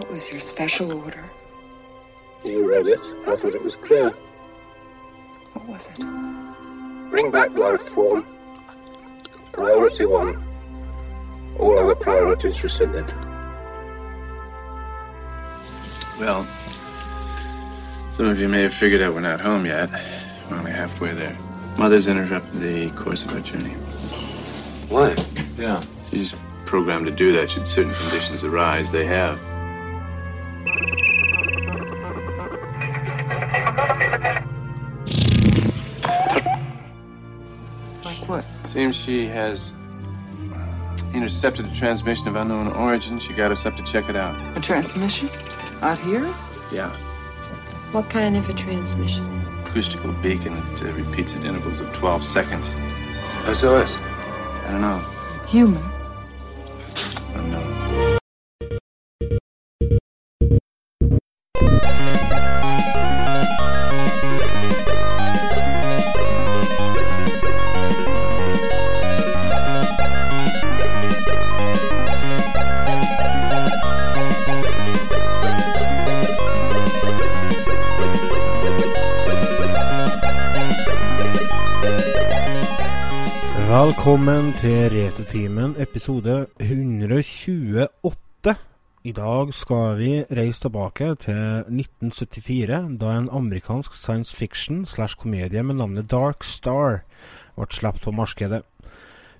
What was your special order? You read it. I thought it was clear. What was it? Bring back life form. Priority one. All other priorities rescinded. Well, some of you may have figured out we're not home yet. We're only halfway there. Mother's interrupted the course of our journey. Why? Yeah. She's programmed to do that should certain conditions arise. They have. Seems she has intercepted a transmission of unknown origin. She got us up to check it out. A transmission? Out here? Yeah. What kind of a transmission? Acoustical beacon that uh, repeats at intervals of 12 seconds. SOS. I don't know. Human. Unknown. Velkommen til Retetimen, episode 128. I dag skal vi reise tilbake til 1974, da en amerikansk science fiction slash komedie med navnet Dark Star ble sluppet på markedet.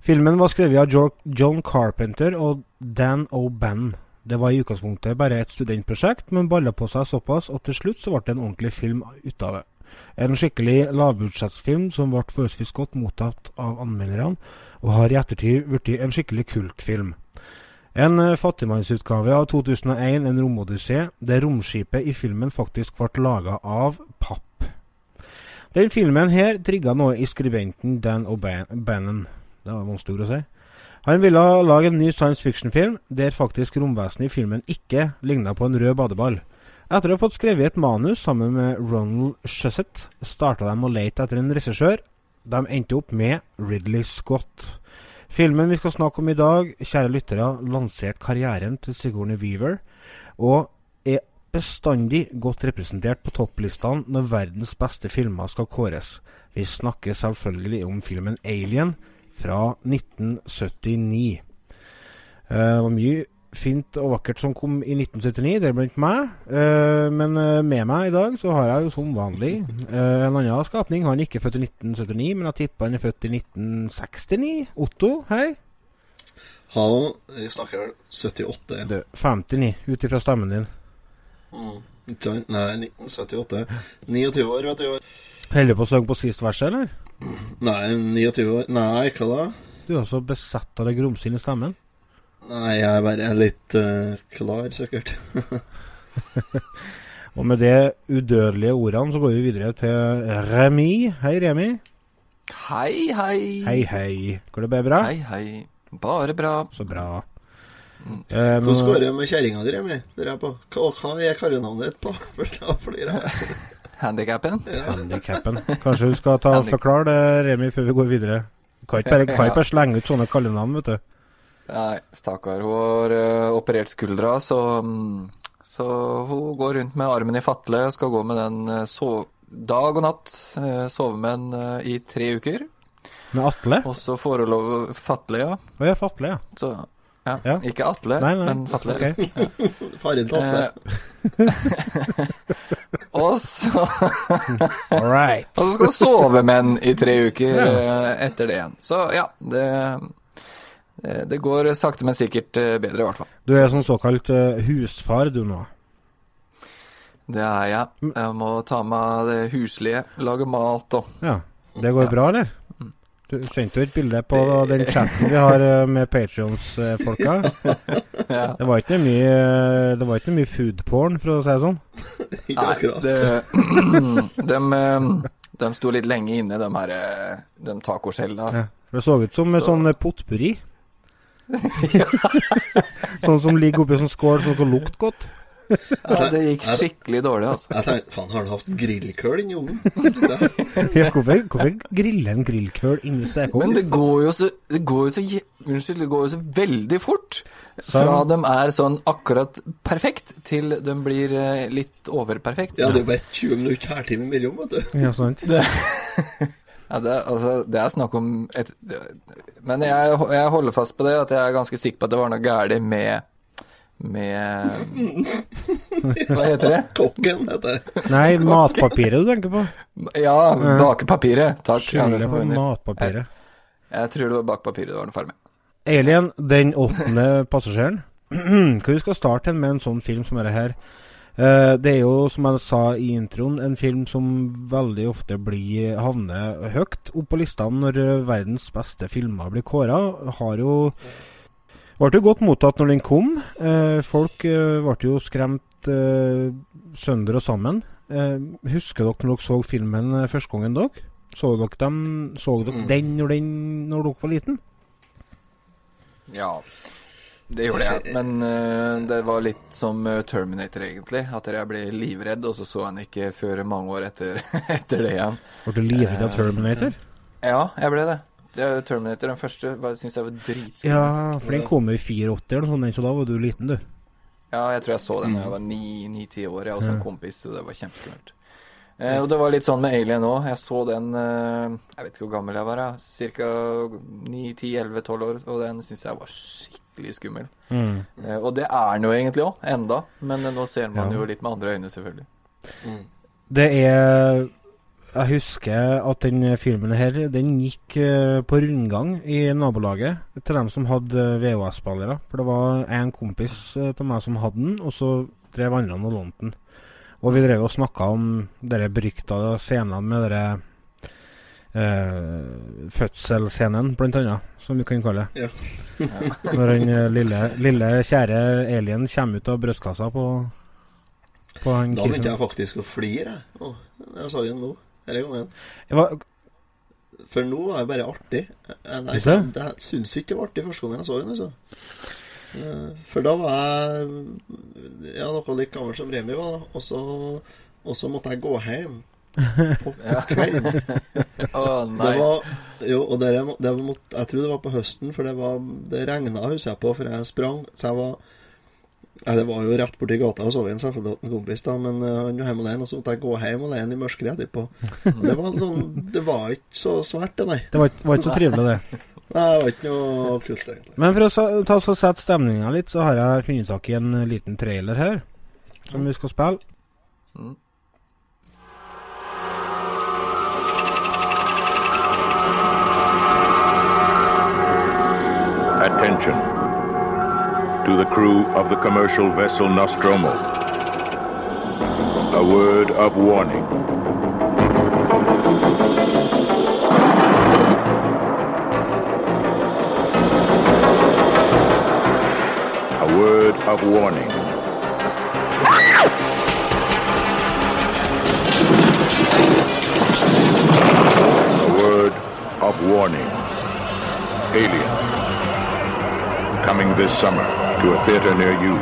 Filmen var skrevet av John Carpenter og Dan O'Bann. Det var i utgangspunktet bare et studentprosjekt, men balla på seg såpass at til slutt så ble det en ordentlig film ut av det. En skikkelig lavbudsjettsfilm som ble forholdsvis godt mottatt av anmelderne, og har i ettertid blitt en skikkelig kultfilm. En eh, fattigmannsutgave av 2001, En romodyssé, der romskipet i filmen faktisk ble laga av papp. Den filmen her trigga noe i skribenten Dan O'Bannon. Det var vanskelig å si. Han ville lage en ny science fiction-film der faktisk romvesenet i filmen ikke ligna på en rød badeball. Etter å ha fått skrevet et manus sammen med Ronald Shusett, starta de å lete etter en regissør. De endte opp med Ridley Scott. Filmen vi skal snakke om i dag, kjære lyttere, lanserte karrieren til Sigourney Weaver, og er bestandig godt representert på topplistene når verdens beste filmer skal kåres. Vi snakker selvfølgelig om filmen Alien fra 1979. Eh, Det var mye fint og vakkert som kom i 1979, deriblant meg. Eh, men eh, med meg i dag så har jeg jo som vanlig eh, en annen skapning. Han er ikke født i 1979, men jeg tipper han er født i 1969. Otto, hei. Hallo, jeg snakker vel 78. Du, 59, ut ifra stemmen din. Mm. Nei, 1978. 29 år, vet du. Holder du på å synge på sist verset, eller? Nei, 29 år. Nei, hva da? Du er så besatt av det grumsende i stemmen. Nei, jeg er bare litt uh, klar, sikkert. Og med de udødelige ordene så går vi videre til Remi. Hei, Remi. Hei, hei. Hei, hei. Går det bare bra? Hei, hei. Bare bra. Så bra. Mm. Um, Hvordan går det med kjerringa di, Remi? Jeg på. Hva, hva er kallenavnet ditt på? Handikappen? Ja. Handikappen? Handikappen. Kanskje du skal ta og forklare det, Remi, før vi går videre. Kan ikke bare, kan ikke bare slenge ut sånne kallenavn, vet du. Nei, stakkar. Hun har uh, operert skuldra, så, um, så hun går rundt med armen i fatle skal gå med den uh, sov, dag og natt. Uh, Sove med den eh, i tre uker. Med Atle? Og så får hun lov Fatle, ja. Å ja, Fatle, ja. Så, ja. Ja. Ikke Atle, Nei, nei. men Fatle. ok. Faren til Atle. Eh, og så All right. Og så skal hun sove med den i tre uker Ja. eh, etter det igjen. Så ja, det, det, det går sakte, men sikkert eh, bedre, i hvert fall. Du er sånn såkalt eh, husfar, du nå. Det er jeg. Jeg må ta meg det huslige, lage mat og Ja. Det går Ja. bra, eller? Du sendte jo et bilde på den chatten vi har eh, med Patrions-folka. ja. Det var ikke mye eh, Det var ikke mye foodporn, for å si det sånn. Ikke Nei, akkurat. det, de, eh, de sto litt lenge inne, de her eh, de tacoskjella. Ja. Det så ut som en Så- sånn eh, potpurri. sånn som ligger oppi en sånn skål som kan lukte godt. Ja, det gikk skikkelig dårlig, altså. Jeg tenkte, faen, har han hatt grillkøl inni ovnen? Ja, hvorfor, hvorfor grille en grillkøl inni Men det går jo så, det går jo så Unnskyld, det går jo så veldig fort. Fra de er sånn akkurat perfekt, til de blir eh, litt overperfekt. Ja, det er bare 20 minutter hærtime imellom, vet du. Ja, sant. Ja, det, er- altså, det er snakk om et Men jeg, jeg holder fast på det, at jeg er ganske sikker på at det var noe galt med Med Hva heter det? Kokken, heter det. Nei, matpapiret du tenker på. Ja, bakepapiret. Takk. Skylder på matpapiret. Jeg tror det var bakpapiret det var noe feil med. Alien, den åttende passasjeren. Hva vi skal starte med en sånn film som dette her. Eh, det er jo, som jeg sa i introen, en film som veldig ofte blir havner høyt opp på listene når eh, verdens beste filmer blir kåra. Har jo ble jo godt mottatt når den kom. Eh, folk ble jo skremt sønder og sammen. Husker dere når dere så filmen første gangen dere? Så dere, dem, så dere den når, den når dere var liten? Ja, det gjorde jeg. Men uh, det var litt som eh, Terminator, egentlig. At jeg ble livredd, og så så han ikke før mange år etter, etter det igjen. Ble du livredd av Terminator? Ja, jeg ble det. det er Terminator, den første, syns jeg var dritskummel. Ja, for den kom jo i 84 eller noe sånt, så da var du liten, du. Ja, jeg tror jeg så den da jeg var ni-ti år, jeg og så en kompis, så det var kjempeskummelt. Eh, og det var litt sånn med Alien òg. Jeg så den eh, Jeg vet ikke hvor gammel jeg var, ca. 9-10-11-12 år, og den syns jeg var skikkelig skummel. Mm. Eh, og det er den jo egentlig òg, enda. Men eh, nå ser man Ja. jo litt med andre øyne, selvfølgelig. Det er Jeg husker at den filmen her Den gikk eh, på rundgang i nabolaget til dem som hadde VHS-spillere. For det var en kompis av meg som hadde den, og så drev andre og lånte den. Og vi drev og snakka om dere berykta scenene med dere eh, fødselsscenen, blant annet, som vi kan kalle det. Ja. Når den eh, lille, lille, kjære alien kommer ut av brystkassa på, på han Da begynte jeg faktisk å flire, jeg. Jeg sa den nå. Denne gangen. Var, For nå var det bare artig. Jeg, nei, jeg, jeg syns ikke det var artig første gangen jeg så den, altså. Eh, For da var jeg ja, noe like gammel som Remi var. Og så måtte jeg gå hjem kvelden. Å Det nei. var, jo, og det, det var, jeg tror det var på høsten, for det, var, det regna, husker jeg på, for jeg sprang. Så jeg var ja, Det var jo rett borti gata og så en selvfølgelig en kompis, da, men eh, han var hjemme alene, og så måtte jeg gå hjem alene i mørket etterpå. Det var, sånn, det var ikke så svært, det, nei. det var, var ikke så trivelig, det. Nei, Det var ikke noe kult, egentlig. Men for å ta så sette stemninga litt, så har jeg funnet tak i en liten trailer her. Som vi skal spille. Mm. Attention to the crew of the commercial vessel Nostromo. A word of warning. A word of warning. A word of warning. Alien coming this summer to a theater near you.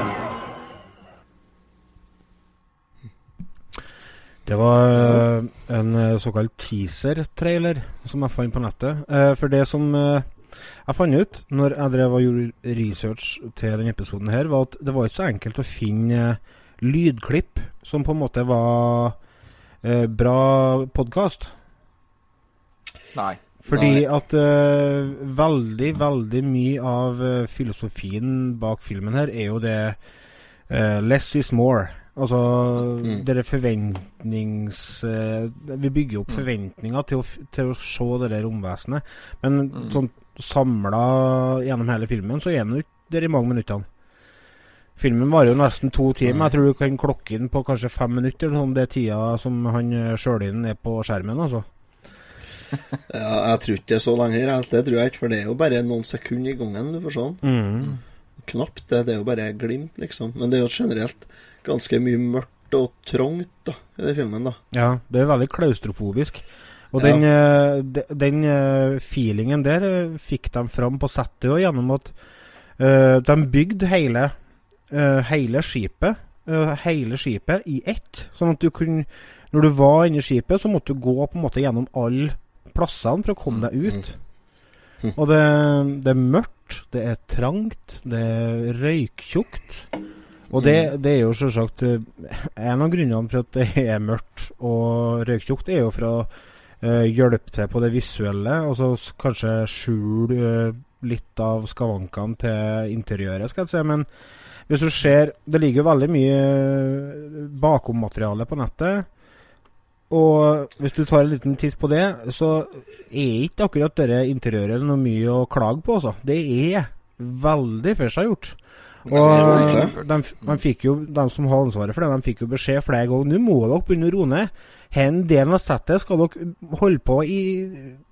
Det var eh, en eh, såkalt teaser-trailer som jeg fant på nettet. Eh, for det som jeg fant ut når jeg drev og gjorde research til denne episoden, her, var at det var ikke så enkelt å finne lydklipp som på en måte var bra podkast. Nei. Fordi at uh, veldig, veldig mye av uh, filosofien bak filmen her er jo det uh, less is more. Altså Mm. dere forventnings... vi bygger opp forventninger til å, til å se det der romvesenet. Men Mm. sånn samla gjennom hele filmen, så er den ikke der i mange minuttene. Filmen varer jo nesten to timer. Jeg tror du kan klokke inn på kanskje fem minutter. Sånn det er tida som han sjøl inn er på skjermen, altså. Ja, jeg tror ikke det er så lenge her, det tror jeg ikke, for det er jo bare noen sekunder i gangen du får se den. Mm. Knapt det, det er jo bare glimt, liksom. Men det er jo generelt ganske mye mørkt og trangt da, i den filmen, da. Ja, det er veldig klaustrofobisk. Og Ja. den, eh, den eh, feelingen der eh, fikk de fram på settet òg, gjennom at uh, de bygde hele, uh, hele skipet hele skipet i ett. Sånn at du kunne Når du var inni skipet, så måtte du gå på en måte gjennom alle plassene for å komme deg ut. Mm. Og det, det er mørkt, det er trangt, det er røyktjukt. Og det, det er jo selvsagt eh, En av grunnene for at det er mørkt og røyktjukt, er jo for å uh, hjelpe til på det visuelle, og så kanskje skjule uh, litt av skavankene til interiøret, skal jeg si. Men hvis du ser Det ligger veldig mye bakommateriale på nettet. Og hvis du tar en liten titt på det, så er ikke akkurat dette interiøret noe mye å klage på, altså. Det er veldig forseggjort. Og de, de, fikk jo, de som har ansvaret for det, de fikk jo beskjed flere ganger Nå må dere begynne å roe ned. Den delen av settet skal dere holde på i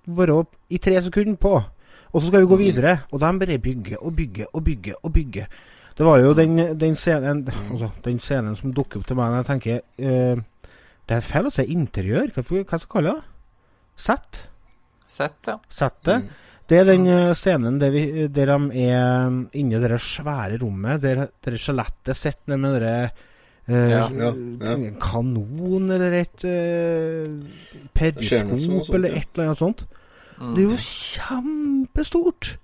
være i tre sekunder på. Og så skal vi gå videre. Og de bare bygger og bygger og bygger og bygger. Det var jo den, den, scenen, altså, den scenen som dukker opp til meg når jeg tenker eh, Det er feil å si interiør. Hva, hva skal vi kalle det? Sett? Sett, ja. Settet. Det er den eh, scenen der, vi, der de er mm, inne i det svære rommet, der, der skjelettet sitter nede med det eh, Ja, ja, ja. Kanon eller et uh, periskop eller et eller annet sånt. Mm. Det er jo kjempestort!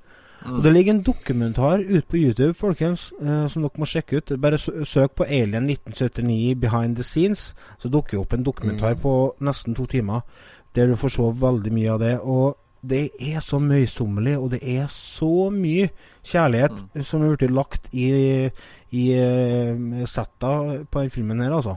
Mm. Og det ligger en dokumentar ute på YouTube, folkens, eh, som dere må sjekke ut. Bare søk på Alien 1979 Behind the Scenes, så dukker det opp en dokumentar Mm. på nesten to timer der du får se veldig mye av det. Og det er så møysommelig, og det er så mye kjærlighet Mm. som er blitt lagt i, i uh, setta på denne filmen her, altså.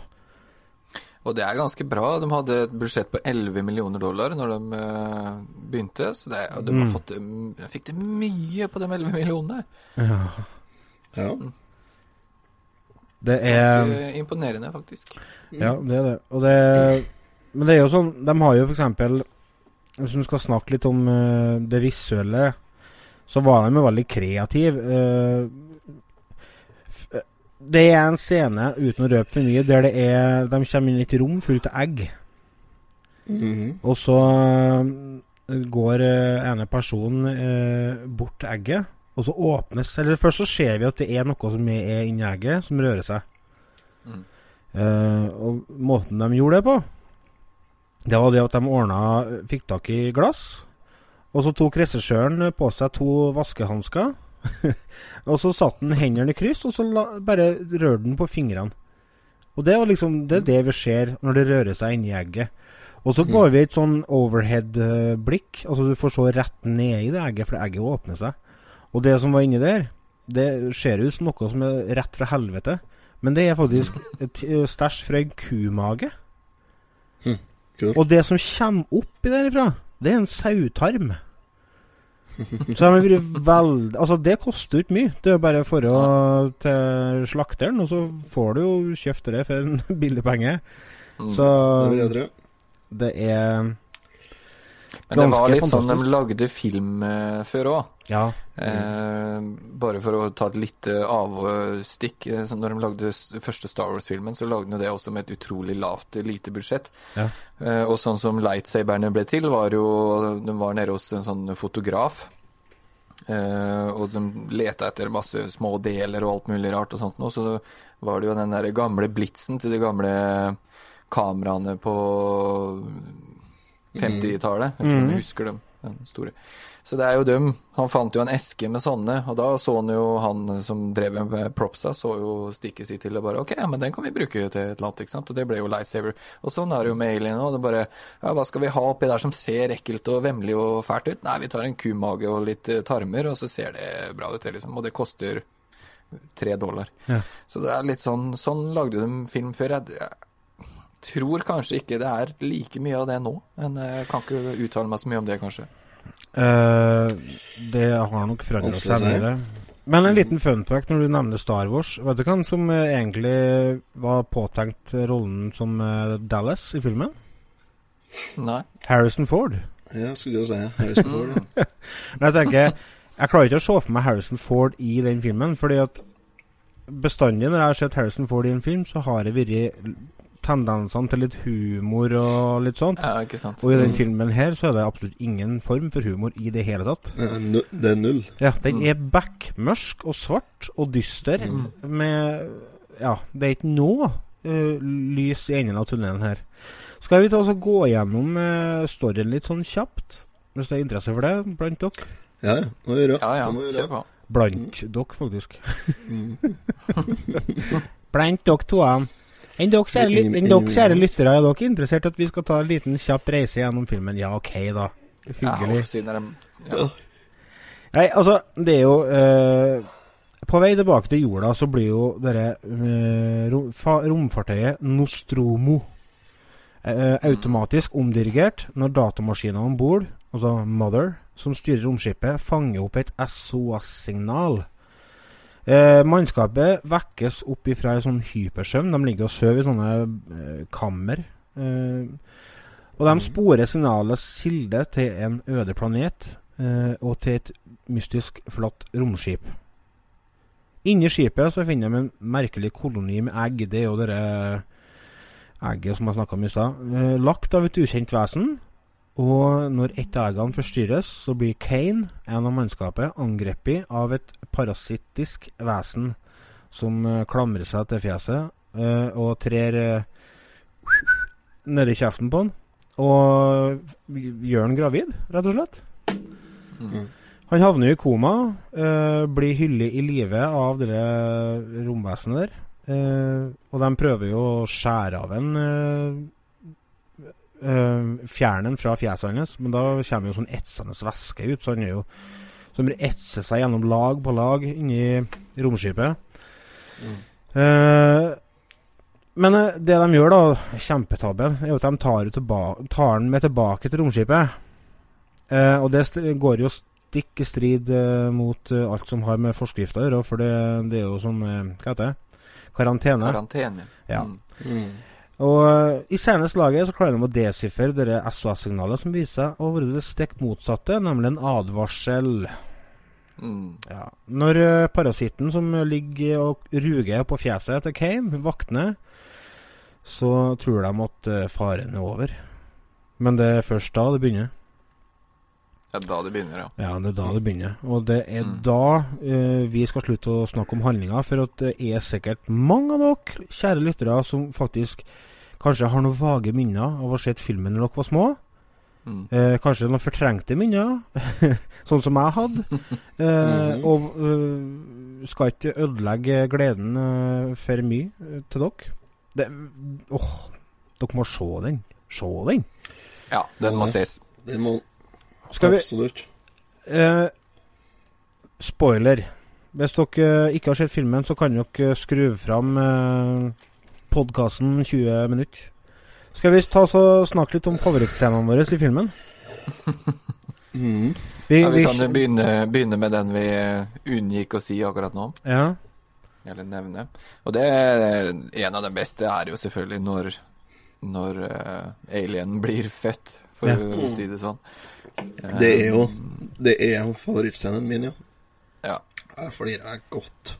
Og det er ganske bra. De hadde et budsjett på 11 millioner dollar når de eh, begynte. Så det, og de har Mm. fått det, jeg fikk det mye på de 11 millionene. Ja. Ja. Det er Ganske imponerende, faktisk. Ja, det er det. Og det Men det er jo sånn De har jo eksempel Hvis vi skal snakke litt om eh, det visuelle, så var de jo veldig kreative. Det er en scene, uten å røpe for mye, der det er De kommer inn i et rom fullt av egg. Mhm. Og så eh, går eh, ene personen eh, bort til egget, og så åpnes Eller først så ser vi at det er noe som er inni egget, som rører seg. Mm. Eh, og måten de gjorde det på, det var det at de ordna Fikk tak i glass. Og så tok regissøren på seg to vaskehansker. og så satte han hendene i kryss, og så la, bare rørte han på fingrene. Og det var liksom Det er det vi ser når det rører seg inni egget. Og så går vi i et sånn overhead-blikk. Altså du får se rett ned i det egget, for egget åpner seg. Og det som var inni der, det ser ut som noe som er rett fra helvete. Men det er faktisk et eh, stæsj fra en kumage. Kult. Og det som kommer opp derifra, det er en sautarm. Så de har vært veld... Altså, det koster jo ikke mye. Det er bare for å til slakteren, og så får du jo kjøpt det for en billig penge. Mm. Så Det vil jeg tro. det er Men det var litt litt sånn de lagde film eh, før òg. Ja. Eh, bare for å ta et lite avstikk. Eh, som når de lagde første Star Wars-filmen, så lagde de det også med et utrolig lavt, lite budsjett. Ja. Eh, og sånn som lightsaberne ble til, var jo De var nede hos en sånn fotograf. Eh, og de leta etter masse små deler og alt mulig rart og sånt noe. Så var det jo den der gamle blitsen til de gamle kameraene på 50-tallet. Jeg tror mm. du husker dem. Så det er jo dem. Han fant jo en eske med sånne, og da så han jo han som drev med propsa, så jo stikket sitt til og bare OK, ja, men den kan vi bruke til et eller annet, ikke sant. Og det ble jo lightsaver. Og sånn er det jo med Alien òg. Det bare Ja, hva skal vi ha oppi der som ser ekkelt og vemmelig og fælt ut? Nei, vi tar en kumage og litt eh, tarmer, og så ser det bra ut, det, liksom. Og det koster tre dollar. Ja. Så det er litt sånn Sånn lagde de film før. Jeg tror kanskje ikke det er like mye av det nå, men jeg kan ikke uttale meg så mye om det, kanskje. Uh, det har nok forandret seg mer. mye. Men en liten fun fact når du nevner Star Wars. Vet du hvem som eh, egentlig var påtenkt rollen som eh, Dallas i filmen? Nei. Harrison Ford. Ja, skulle jo si Harrison Ford. ja. Men jeg tenker Jeg klarer ikke å se for meg Harrison Ford i den filmen, fordi at bestandig når jeg har sett Harrison Ford i en film, så har det vært tendensene til litt humor og litt sånt. Ja, ikke sant. Og i den Mm. filmen her så er det absolutt ingen form for humor i det hele tatt. Det er null. Ja, den Mm. er backmørsk og svart og dyster Mm. med Ja, det er ikke noe uh, lys i enden av tunnelen her. Skal vi ta oss og gå gjennom uh, storyen litt sånn kjapt? Hvis det er interesse for det blant dere? Ja, ja. Må vi gjøre. Ja, ja, Det må vi kjør gjøre. på. Blant dere, faktisk. Mm. Blant dere toene. Enn dere, kjære, ly- dere kjære lyttere, er dere interessert i at vi skal ta en liten kjapp reise gjennom filmen? Ja, OK, da. Hyggelig. Ja, ja. Nei, altså, det er jo uh, På vei tilbake til jorda så blir jo dette uh, rom, romfartøyet Nostromo uh, automatisk omdirigert når datamaskinen om bord, altså Mother, som styrer romskipet, fanger opp et SOS-signal. Eh, mannskapet vekkes opp ifra en sånn hypersøvn. De ligger og sover i sånne eh, kammer. Eh, og de sporer signalets kilde til en øde planet eh, og til et mystisk flott romskip. Inni skipet så finner de en merkelig koloni med egg. Det er jo det egget som jeg snakka om i stad. Eh, lagt av et ukjent vesen. Og når ett av eggene forstyrres, så blir Kane, en av mannskapet, angrepet av et parasittisk vesen som eh, klamrer seg til fjeset eh, og trer eh, nedi kjeften på han. Og gjør han gravid, rett og slett. Mm. Han havner i koma, eh, blir hyllet i live av det romvesenet der. Eh, og de prøver jo å skjære av en eh, eh, fjernen fra fjeset hans, men da kommer jo sånn etsende væske ut, så han er jo som etser seg gjennom lag på lag inni romskipet. Eh, men eh, det de gjør, da, kjempetabben, er at de tar, tar den med tilbake til romskipet. Eh, og det st går jo stikk i strid eh, mot eh, alt som har med forskrifter å gjøre, for det, det er jo sånn eh, Hva heter det? Karantene. Karantene. Ja. Mm. Og eh, i seneste laget så klarer de å desifre det SOS-signalet som viser å være det stikk motsatte, nemlig en advarsel. Mm. Ja. Når eh, parasitten som ligger og ruger på fjeset til Kane, våkner, så tror de at eh, faren er over. Men det er først da det begynner. Det er da det begynner, ja. Ja, det er da det begynner. Og det er Mm. da uh, vi skal slutte å snakke om handlinga, for at det er sikkert mange av dere, kjære lyttere, som faktisk kanskje har noen vage minner av å ha sett filmen når dere var små. Mm. Eh, kanskje noen fortrengte minner, sånn som jeg hadde. Eh, Mhm. Og eh, skal ikke ødelegge gleden eh, for mye eh, til dere. Det, åh, dere må se den. Se den. Ja, den må ses. Den må Skal vi Absolutt. Eh, spoiler. Hvis dere ikke har sett filmen, så kan dere skru fram eh, podkasten 20 minutter. Skal vi ta så snakke litt om favorittscenene våre i filmen? Mm. Vi, Ja, vi kan jo begynne, begynne med den vi unngikk å si akkurat nå. Ja. Eller nevne. Og det er en av de beste er jo selvfølgelig når, når uh, alienen blir født, for Ja. å si det sånn. Det er jo Det er favorittscenen min, ja. Ja. Jeg flirer godt.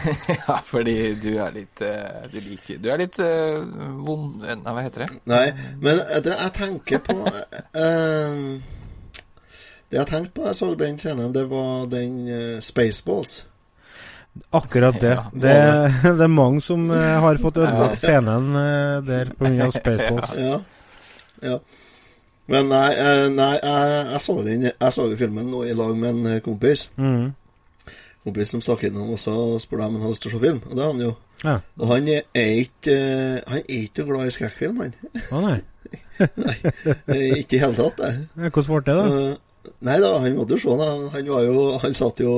ja, fordi du er litt eh, Du liker Du er litt uh, vond Nei, hva heter det? Nei, men det jeg tenker på uh, Det jeg tenkte på da jeg så den scenen, det var den uh, Spaceballs. Akkurat det. Ja. det. Det er mange som eh, har fått ødelagt scenen eh, der pga. Spaceballs. Ja. ja. Men nei, eh, nei jeg, jeg, så den, jeg så filmen nå i lag med en eh, kompis. Mm. Kompis som stakk innom og så spurte om han hadde lyst til å se film. Og det har han jo. Ja. Og han er ikke eh, Han er ikke glad i skrekkfilm, han. Å nei. nei. Ikke i hele tatt, det. Ja, Hvordan ble det, da? Eh, Nei da, han måtte jo se den. Han var jo Han satt jo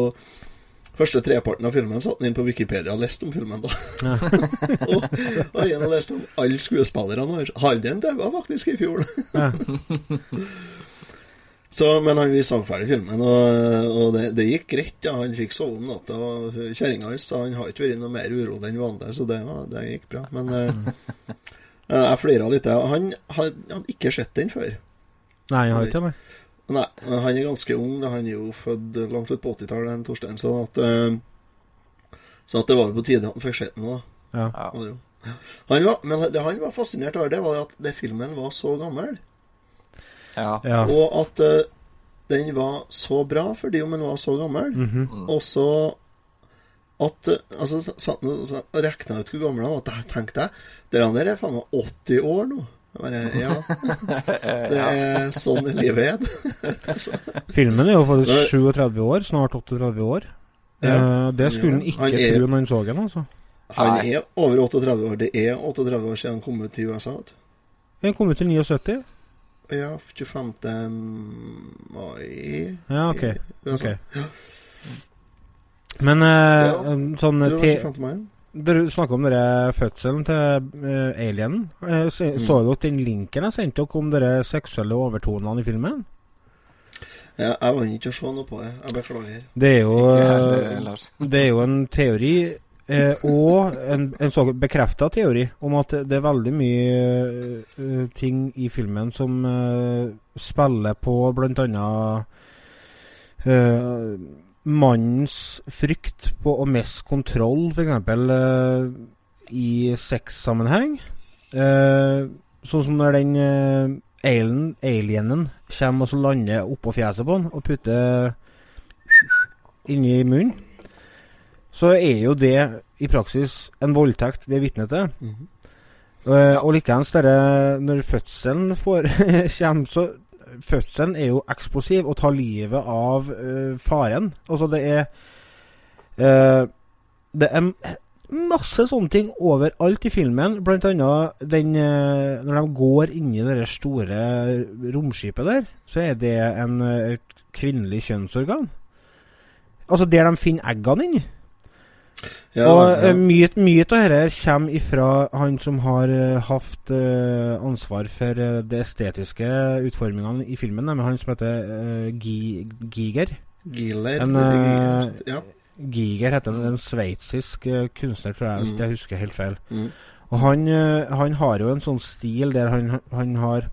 Første treparten av filmen satt han inn på Wikipedia og leste om filmen, da. og, og og leste om alle skuespillerne. her. Halden daua faktisk i fjor. Ja. Så, men han vi så ferdig filmen, og, og det, det gikk greit. ja, Han fikk sove om natta. og Kjerringa hans sa han har ikke vært noe mer urolig enn vanlig, så det, var- det gikk bra. Men eh, jeg flira litt. ja. Han hadde ikke sett den før. Nei, jeg har ikke det. Nei, han er ganske ung. Han er jo født langt ut på 80-tallet, den Torstein. Sånn at, eh, så at det var jo på tide at han fikk sett den. da. Ja. Ja. Han var, men det han var fascinert over, det var at det filmen var så gammel. Ja. Og at uh, den var så bra fordi om den var så gammel. Mhm. Og så at eh, altså, satt og- så rekna ut hvor gammel han var. Da tenkte jeg Det der er faen meg 80 år nå. Bare, ja. Det er sånn livet er. Filmen er jo faktisk 37 år, snart 38 år. Ja. Eh, det skulle han ikke Han er- tro når han så den, altså. Han er over 38 år. Det er 38 år siden han kom ut til USA. Han kom ut til 79. Ja, 25. mai Ja, OK. i ok. Men eh, Ja, en sånn det var 25. mai. Dere snakka om dere fødselen til uh, alienen. Eh, så, Mm. så dere den linken jeg sendte dere om de seksuelle overtonene i filmen? Ja, jeg var ikke å se noe på det. Jeg beklager. Det er jo, Ikke heller, eh, Lars. det er jo en teori, eh, og en, en så bekrefta teori, om at det er veldig mye uh, ting i filmen som uh, spiller på blant annet eh, mannens frykt på å miste kontroll, f.eks. Uh, i sexsammenheng. Uh, sånn som når den uh, alien, alienen kommer og så lander oppå fjeset på han og putter inni munnen, så er jo det i praksis en voldtekt vi er vitne til. Mhm. Uh, Og likeens Når fødselen får, kommer, så Fødselen er jo eksplosiv og tar livet av uh, faren. Altså, det er uh, Det er masse sånne ting overalt i filmen. Blant annet den Når de går inni det store romskipet der, så er det en, et kvinnelig kjønnsorgan. Altså der de finner eggene inni. Ja, og ja. eh, mye, av dette kommer ifra han som har uh, hatt uh, ansvar for uh, de estetiske utformingene i filmen, nemlig han som heter uh, G Giger. Giler. En, eh, ja. Giger heter han, en sveitsisk eh, kunstner, tror jeg, hvis Mm. jeg husker helt feil. Mm. Og han, eh, han har jo en sånn stil der han, han har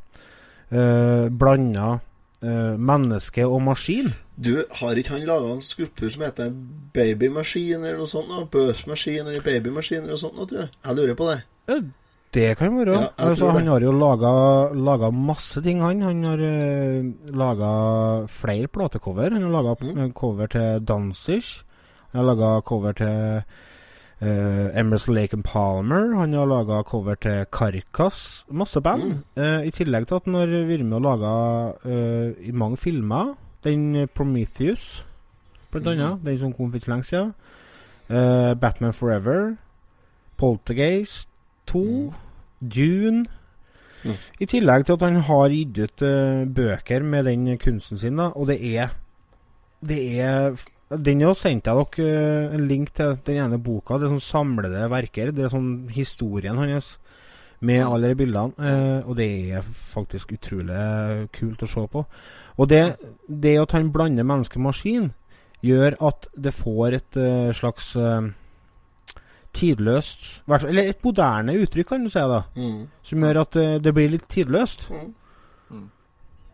uh, blanda menneske og maskin. Du, har ikke han laga en skulptur som heter 'Babymaskin' eller noe sånt? da? Birth Machine eller babymaskin eller noe sånt, nå, tror jeg. Jeg lurer på det. Det kan være. Ja, altså, han har jo laga, laga masse ting, han. Han har uh, laga flere platecover. Han har laga Mm. cover til Dancers. Han har laga cover til uh, Emerson Lake and Palmer. Han har laga cover til Karkas. Masse band. Mm. Uh, I tillegg til at han har vært med og laga uh, i mange filmer. Den Prometheus, blant annet. Mm. Den som kom for lenge siden. Uh, Batman Forever. Poltergeist 2. Mm. Dune. Mm. I tillegg til at han har gitt ut uh, bøker med den kunsten sin, da. Og det er Det er Den har sendt jeg dere uh, en link til den ene boka. Det er sånn samlede verker. Det er sånn historien hans med alle de bildene. Eh, og det er faktisk utrolig kult å se på. Og det, det at han blander menneske og maskin, gjør at det får et eh, slags eh, tidløst Eller et moderne uttrykk, kan du si, da. Mm. Som gjør at det blir litt tidløst. Mm. Mm.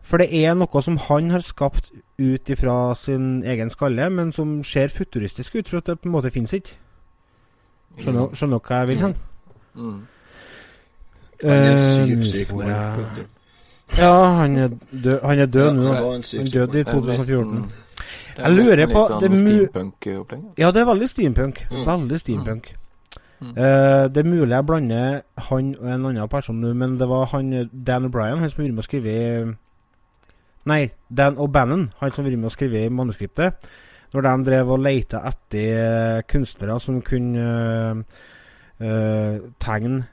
For det er noe som han har skapt ut ifra sin egen skalle, men som ser futuristisk ut, for at det på en måte fins ikke. Skjønner skjønner dere hva jeg vil hen? Mm. Han er Eh, syk, punktum. Ja, han er død, han er død nå. han Han døde i 2014. Er Jeg lurer på- sånn det er steampunk-opplegg. Ja, det er veldig steampunk. Mm. Veldig steampunk. Mm. Uh, det er mulig jeg blander han og en annen person nå, men det var han eh, Dan O'Brien, han som var med å skrive Nei, Dan O'Bannon, han som var med å skrive manuskriptet. Når de drev og leita etter eh, kunstnere som kunne uh, uh, tegne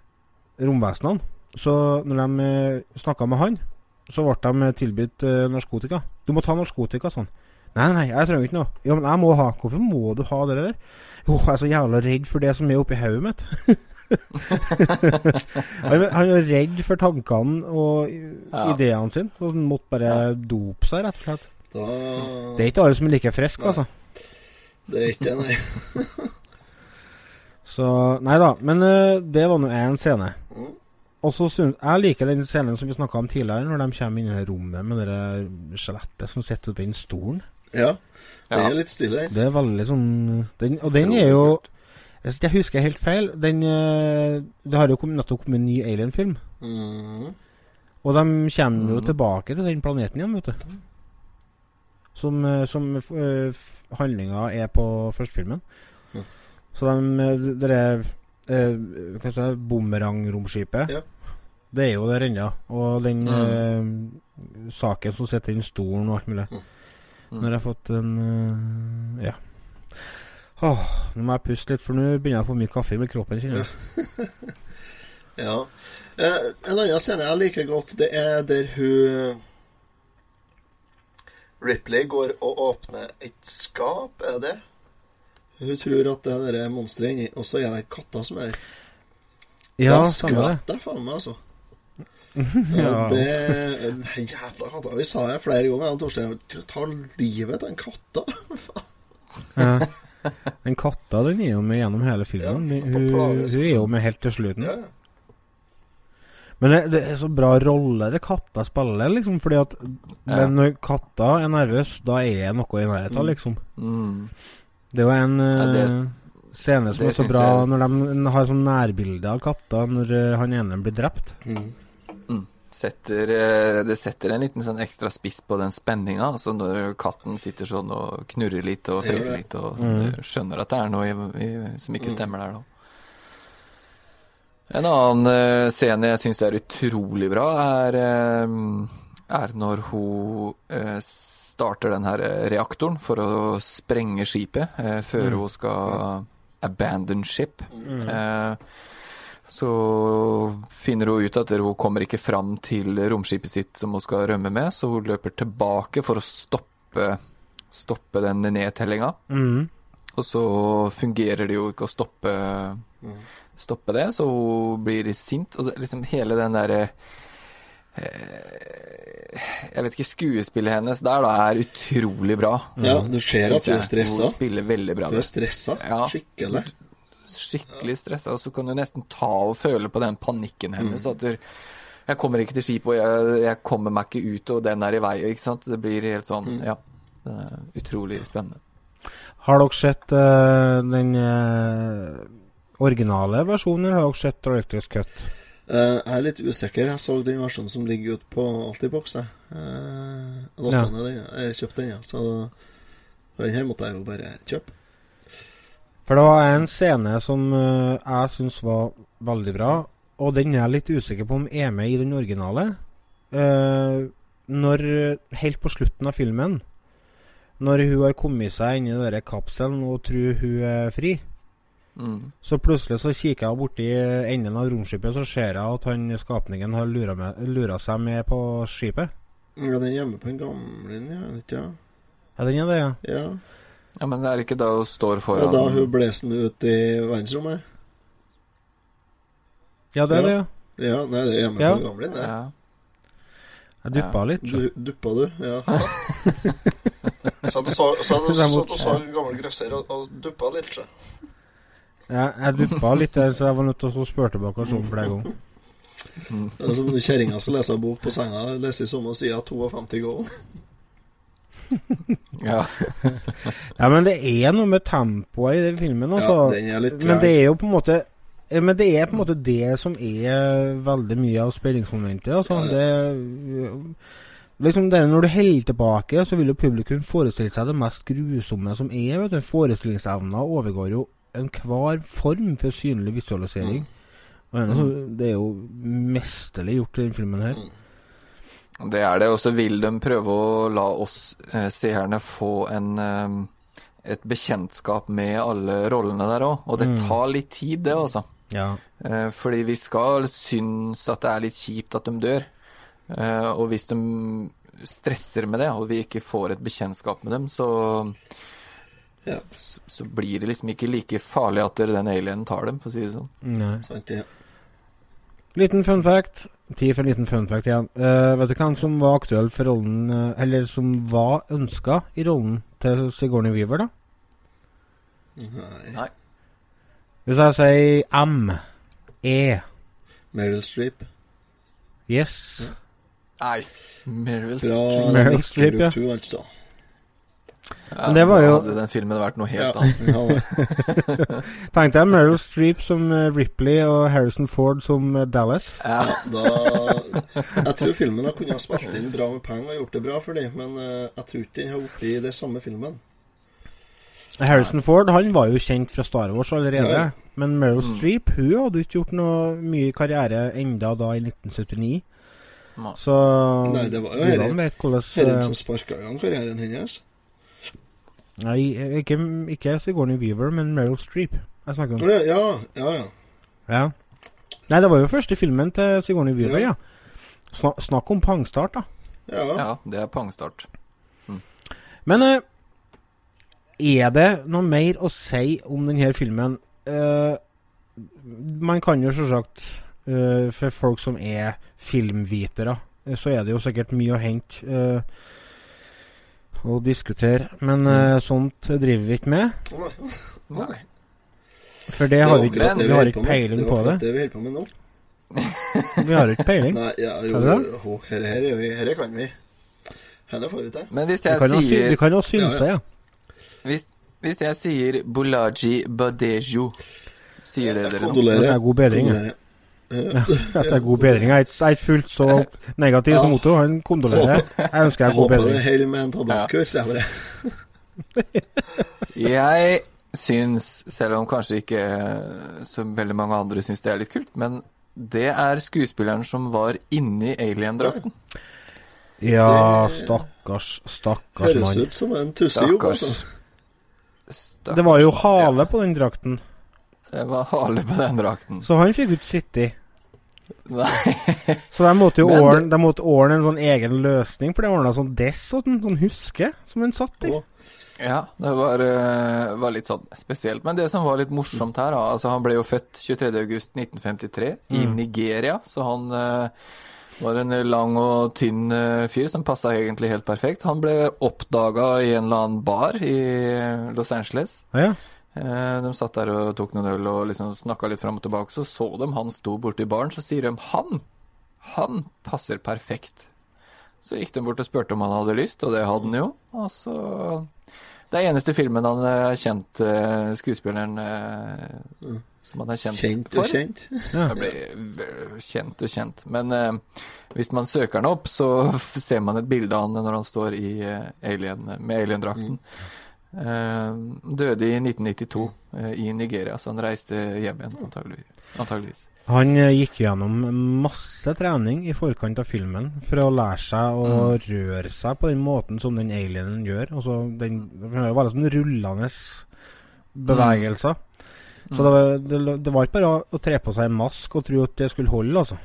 romvesenene. Så når de uh, snakka med han, så ble de tilbudt eh, narkotika. Du må ta narkotika, sånn. Nei, nei, jeg trenger ikke noe. Jo, men jeg må ha. Hvorfor må du ha det der? Jo, jeg er så jævla redd for det som er oppi hodet mitt. han, han er redd for tankene og Ja. ideene sine. Så han måtte bare dope seg, rett og slett. Da, Det er ikke alle som er like friske, altså. det er ikke det, nei. Så Nei da. Men uh, det var nå én scene. Mm. Og så synes, Jeg liker den scenen som vi snakka om tidligere, når de kommer inn i det rommet med det der skjelettet som sitter oppi den stolen. Ja, det Ja. er litt stille. Det er veldig sånn den, Og den er jo Hvis jeg husker helt feil den, eh, Det har jo kommet nettopp kommet en ny Alien-film. Mm. Og de kommer jo tilbake til den planeten igjen, vet du. Som, eh, som uh, handlinga er på førstefilmen. Mm. Så de, eh, det der eh, si Bumerangromskipet. Ja. Det er jo der ennå. Og den Mm. eh, saken som sitter i den stolen og alt mulig. Mm. Mm. Når jeg har fått en uh, Ja. Åh, nå må jeg puste litt, for nå begynner jeg å få mye kaffe i kroppen. kjenner jeg. Ja. Eh, en annen scene jeg liker godt, det er der hun Ripley går og åpner et skap, er det? Hun tror at det er det monsteret inni, og så er det katter som er der. Ja, Da stemmer det. jeg faen meg, altså. Ja. Det Jævla katta. Vi sa det flere ganger. Torstein ta livet av en katta. Ja. Den katta den er jo med gjennom hele filmen. Ja, hun, hun er jo med helt til slutten. Ja. Men det, det er så bra rolle det katta spiller, liksom. Fordi at. Men når katta er nervøs, da er det noe i nærheten, liksom. Mm. Det er jo en Ja, det- eh, scene som er så bra er... når de har sånn nærbilde av katta når eh, han ene blir drept. Mm. Setter, eh, det setter en liten sånn ekstra spiss på den spenninga. Altså når katten sitter sånn og knurrer litt og friser litt og Mm. skjønner at det er noe i, i, som ikke Mm. stemmer der da. En annen scene jeg syns er utrolig bra, er, er når hun starter den her eh, reaktoren for å sprenge skipet eh, før Mm. hun skal abandon ship. Eh, så finner hun ut at hun kommer ikke fram til romskipet sitt som hun skal rømme med, så hun løper tilbake for å stoppe, stoppe den nedtellinga. Mm. Og så fungerer det jo ikke å stoppe, stoppe det, så hun blir sint. Og liksom hele den derre eh, Jeg vet ikke, skuespillet hennes der da er utrolig bra. ja, du ser at hun du er stressa. Hun spiller veldig bra. Du er stressa. Ja. Skikkelig. Skikkelig stressa, og så kan du nesten ta og føle på den panikken hennes. Mm. At du Jeg kommer ikke til skipet, og jeg, jeg kommer meg ikke ut, og den er i vei. ikke sant. Det blir helt sånn, Mm. ja. Det er utrolig spennende. Har dere sett uh, den uh, originale versjonen, eller har dere sett Directors Cut? Eh, jeg er litt usikker. Jeg så den versjonen som ligger ute på Altibox. jeg. Uh, da Ja. den. Jeg kjøpte den, ja. Så den her måtte jeg jo bare kjøpe. For det var en scene som eh, jeg syns var veldig bra, og den er jeg litt usikker på om er med i den originale. Eh, når Helt på slutten av filmen, når hun har kommet seg inn i den kapselen og tror hun er fri, Mm. så plutselig så kikker jeg borti enden av romskipet, så ser jeg at han skapningen har lura, med, lura seg med på skipet. Ja, den er hjemme på en gamle, ja. Ikke, ja. Ja, den er det, ja. ja. Ja, men det er ikke da hun står foran Ja, da hun blåser den ut i verdensrommet? Ja, det er det, ja. Ja, nei, det er hjemme Ja. på en gamle, det. ja. Jeg duppa litt. så. Du, duppa du? Ja. Satt og så, og så en gammel grøsser og, og duppa litt, så. Ja, jeg duppa litt der, så jeg var nødt til å spørre tilbake og se flere ganger. Det er som når kjerringa skal lese en bok på senga, lese i samme side 52 ganger. ja. Ja, men det er noe med tempoet i den filmen, altså. Ja, den er litt men det er jo på en måte eh, Men det er på en måte det som er veldig mye av spenningsmomentet. Altså. Det, liksom det, når du holder tilbake, så vil jo publikum forestille seg det mest grusomme som er. vet du. Forestillingsevna overgår jo enhver form for synlig visualisering. Og ennå så- Det er jo mesterlig gjort i denne filmen her. Det er det, og så vil de prøve å la oss eh, seerne få en eh, et bekjentskap med alle rollene der òg. Og det Mm. tar litt tid, det, altså. Ja. Eh, fordi vi skal synes at det er litt kjipt at de dør. Eh, og hvis de stresser med det, og vi ikke får et bekjentskap med dem, så, Ja, så, så blir det liksom ikke like farlig at den alienen tar dem, for å si det sånn. Nei. sant ja. Liten fun fact. Tid for en liten fun fact igjen. Uh, vet du hvem som var aktuell for rollen uh, Eller som var ønska i rollen til Sigourney Weaver, da? Nei. Nei. Hvis jeg sier M E Meryl Streep. Yes. Nei. Meryl Fra Streep. Meryl Streep, ja. 2, altså. Ja, Men det var jo- hadde den filmen vært noe Ja, helt annet. Tenkte Tenk deg Meryl Streep som eh, Ripley og Harrison Ford som eh, Dallas. Ja. da Jeg tror filmen har kunnet ha spilt inn bra med penger og gjort det bra for dem, men eh, jeg tror ikke den har blitt i det samme filmen. Harrison Ford han var jo kjent fra Star Wars allerede. Ja. Men Meryl Mm. Streep hun hadde ikke gjort noe mye karriere enda da i 1979. Nei. Så Nei, det var jo Herren- som sparka i gang karrieren hennes. Nei, ikke, ikke Sigourney Weaver, men Meryl Streep. Jeg snakker om. Ja, ja, ja. Ja. Nei, det var jo første filmen til Sigourney Weaver, ja. Ja. Sna snakk om pangstart, da. Ja, ja. Det er pangstart. Men eh, er det noe mer å si om denne filmen? Eh, man kan jo selvsagt eh, For folk som er filmvitere, eh, så er det jo sikkert mye å hente eh, og diskutere. Men uh, sånt driver vi ikke med. Nei. Nei. For det har vi, ikke- det vi har ikke peiling på det. Det er det. akkurat det vi holder på med nå. Vi har ikke peiling. Nei, ja, jo, det? jo, her, her, her, her kan vi. Her får vi til. Men hvis jeg sier vi kan jo synse, Ja, ja. Hvis, hvis jeg sier Bolaji Badejo, sier det dere noe? Det Kondolerer. god bedring. jeg. Kondolerer. Jeg sier god bedring. Jeg er ikke- jeg er ikke fullt så negativ som Otto. Han kondolerer. Jeg ønsker Jeg god bedring. håper det bedring. holder med en tablettkur, sier jeg bare. Jeg syns, selv om kanskje ikke så veldig mange andre syns det er litt kult, men det er skuespilleren som var inni alien-drakten. Ja, stakkars, stakkars Høres ut som en tussejobb, Stakkars. altså. Stakkars. Det var jo hale på den drakten, det var hale på den drakten. så han fikk ikke sitte. Nei. Så de måtte jo ordne, de måtte ordne en sånn egen løsning, for det ordna sånn dess og en sånn huske som hun satt i. Ja, det var, eh, var litt sånn spesielt. Men det som var litt morsomt her, altså Han ble jo født 23.8.1953 i Mm. Nigeria, så han eh, var en lang og tynn eh, fyr som passa egentlig helt perfekt. Han ble oppdaga i en eller annen bar i Los Angeles. Ja, ja. Eh, De satt der og tok noen øl og liksom snakka litt fram og tilbake. Så så de han sto borti baren, så sier de han, han passer perfekt. Så gikk de bort og spurte om han hadde lyst, og det hadde han jo. Og så Det er eneste filmen han er kjent eh, skuespilleren eh, som han er kjent, Kjent for. og kjent. Ja. Blir kjent og kjent. Men eh, hvis man søker han opp, så ser man et bilde av han når han står i, eh, alien, med aliendrakten. Eh, døde i 1992 eh, i Nigeria, så han reiste hjem igjen, antageligvis. Han eh, gikk gjennom masse trening i forkant av filmen for å lære seg å røre seg på den måten som den alienen gjør. Altså, den det var bare sånn rullende bevegelser. Så det var, det, det var ikke bare å, tre på seg en mask og tro at det skulle holde, altså.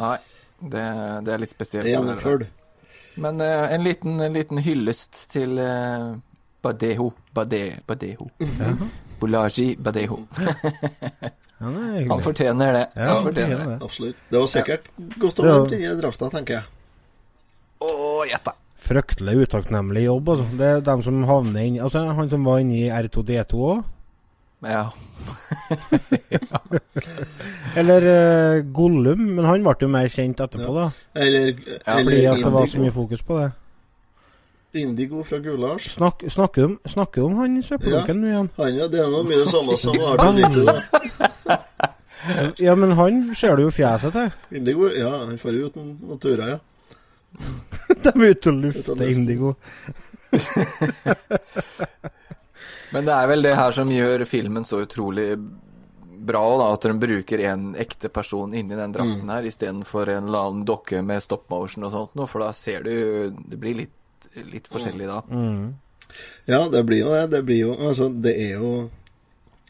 Nei, det, det er litt spesielt. Det er gjennomført. Men uh, en, liten, en liten hyllest til eh, Badeho. Bade, Badeho. Bolaji Badeho. Ja, Han fortjener det. Ja, han fortjener det. Absolutt. Det var sikkert godt å ha varmt inni drakta, tenker jeg. Å, gjett da. Fryktelig utakknemlig jobb, altså. Det er dem som havner inn Altså, han som var inne i R2D2 òg. Ja. Eller uh, Gollum, men han ble jo mer kjent etterpå, da. Eller, Ja, eller Fordi at det var så mye fokus på det. Indigo fra Gulasj. Snakk, snakker, om, snakker om han søppeldukken nå igjen? Han, ja, det er noe mye det samme som Arthur Little. Ja, men han ser du jo fjeset til. Indigo, ja, han får jo ut noen noen turer, ja. De er ute og lufter indigo. Men det er vel det her som gjør filmen så utrolig bra, da, at de bruker en ekte person inni den drakten Mm. her, istedenfor en eller annen dokke med stop motion og sånt, for da ser du Det blir litt, litt forskjellig da. Mm. Ja, det blir jo det. Det blir jo Altså, det er jo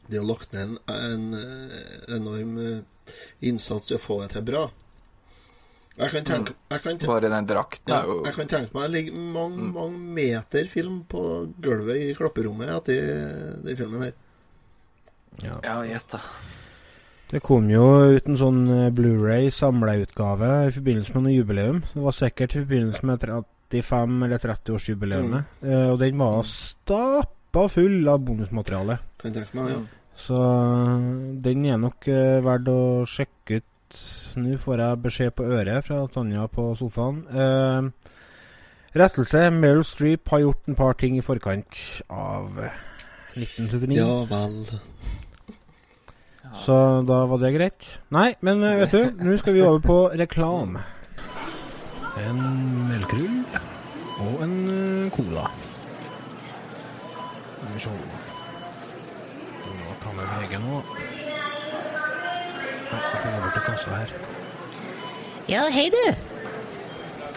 Det er jo lagt ned en, en eh, enorm eh, innsats i å få det til bra. Jeg kan tenke, jeg kan tenke Bare den drakten er jo jeg kan tenke meg det ligger mange, mange meter film på gulvet i klapperommet etter den filmen her. Ja, gjett, da. Det kom jo ut en sånn eh, Blu-ray samleutgave i forbindelse med noe jubileum. Det var sikkert i forbindelse med 35- eller 30-årsjubileet. Eh, og den var stappa full av bonusmateriale. Kan tenke meg, ja. Så eh, den er nok uh, verdt å sjekke ut. Nå får jeg beskjed på øret fra Tanja på sofaen. Uh, rettelse. Meryl Streep har gjort en par ting i forkant av 1979. Ja vel. Så da var det greit. Nei, men vet du, nå skal vi over på reklame. En melkerull cola. Skal vi se. nå. Ja, Jeg finner bort et kassa her. Ja, hei du.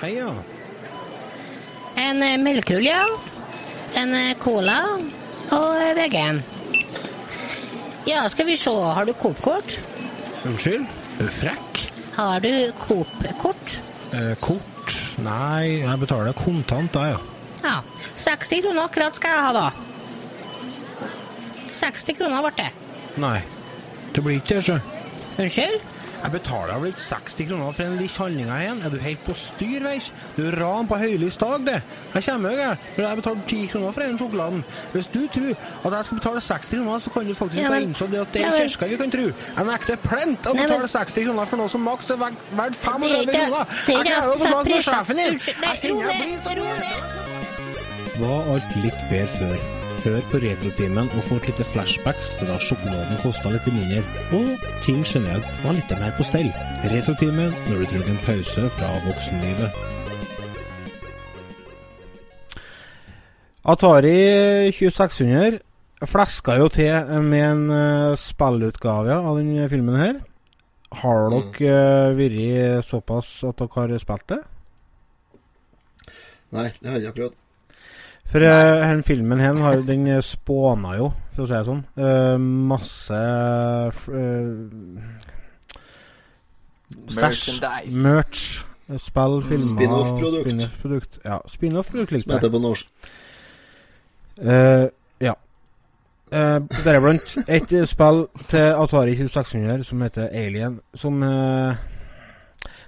Hei, ja. En eh, melkerull, ja. En eh, cola og eh, VG-en. Ja, skal vi se, har du Coop-kort? Unnskyld? Frekk? Har du Coop-kort? Eh, kort? Nei, jeg betaler kontant, da, ja. Ja, 60 kroner akkurat skal jeg ha da. 60 kroner ble det. Nei. Det blir ikke det, sjø. Unnskyld? Jeg betaler vel 60 kroner for en lille handling her igjen. Er du helt på styr, veis? Du er ran på høylys dag, det. Jeg kommer jo, jeg. Men jeg betaler 10 kroner for den sjokoladen. Hvis du tror at jeg skal betale 60 kroner, så kan du faktisk Ja, men- innse det at det ja, er men- kirka vi kan tro. Jeg nekter plent å betale 60 kroner for noe som maks er verd verdt 35 Det er ikke- kroner. det er Jeg ikke krever å få som tak sjefen din. Jeg kjenner jeg blir så. Var alt litt bedre før? Hør på Retrotimen og få et lite flashbacks til da sjokoladen kosta litt mindre, og ting generelt var litt mer på stell. Retrotimen når du trenger en pause fra voksenlivet. Atari 2600 fleska jo til med en uh, spillutgave av denne filmen her. Har dere mm. vært såpass at dere har spilt det? Nei, det har jeg ikke prøvd. For uh, den filmen her har, den eh, spåna jo, for å si det sånn, uh, masse uh, eh, stæsj. Merch. eh, Spill, filmer Spin-off-produkt. Spin-off-produkt. Ja, spin-off-produkt likte jeg. på norsk. Uh, ja. Uh, Deriblant et eh, spill til Atari 2600 som heter Alien, som uh,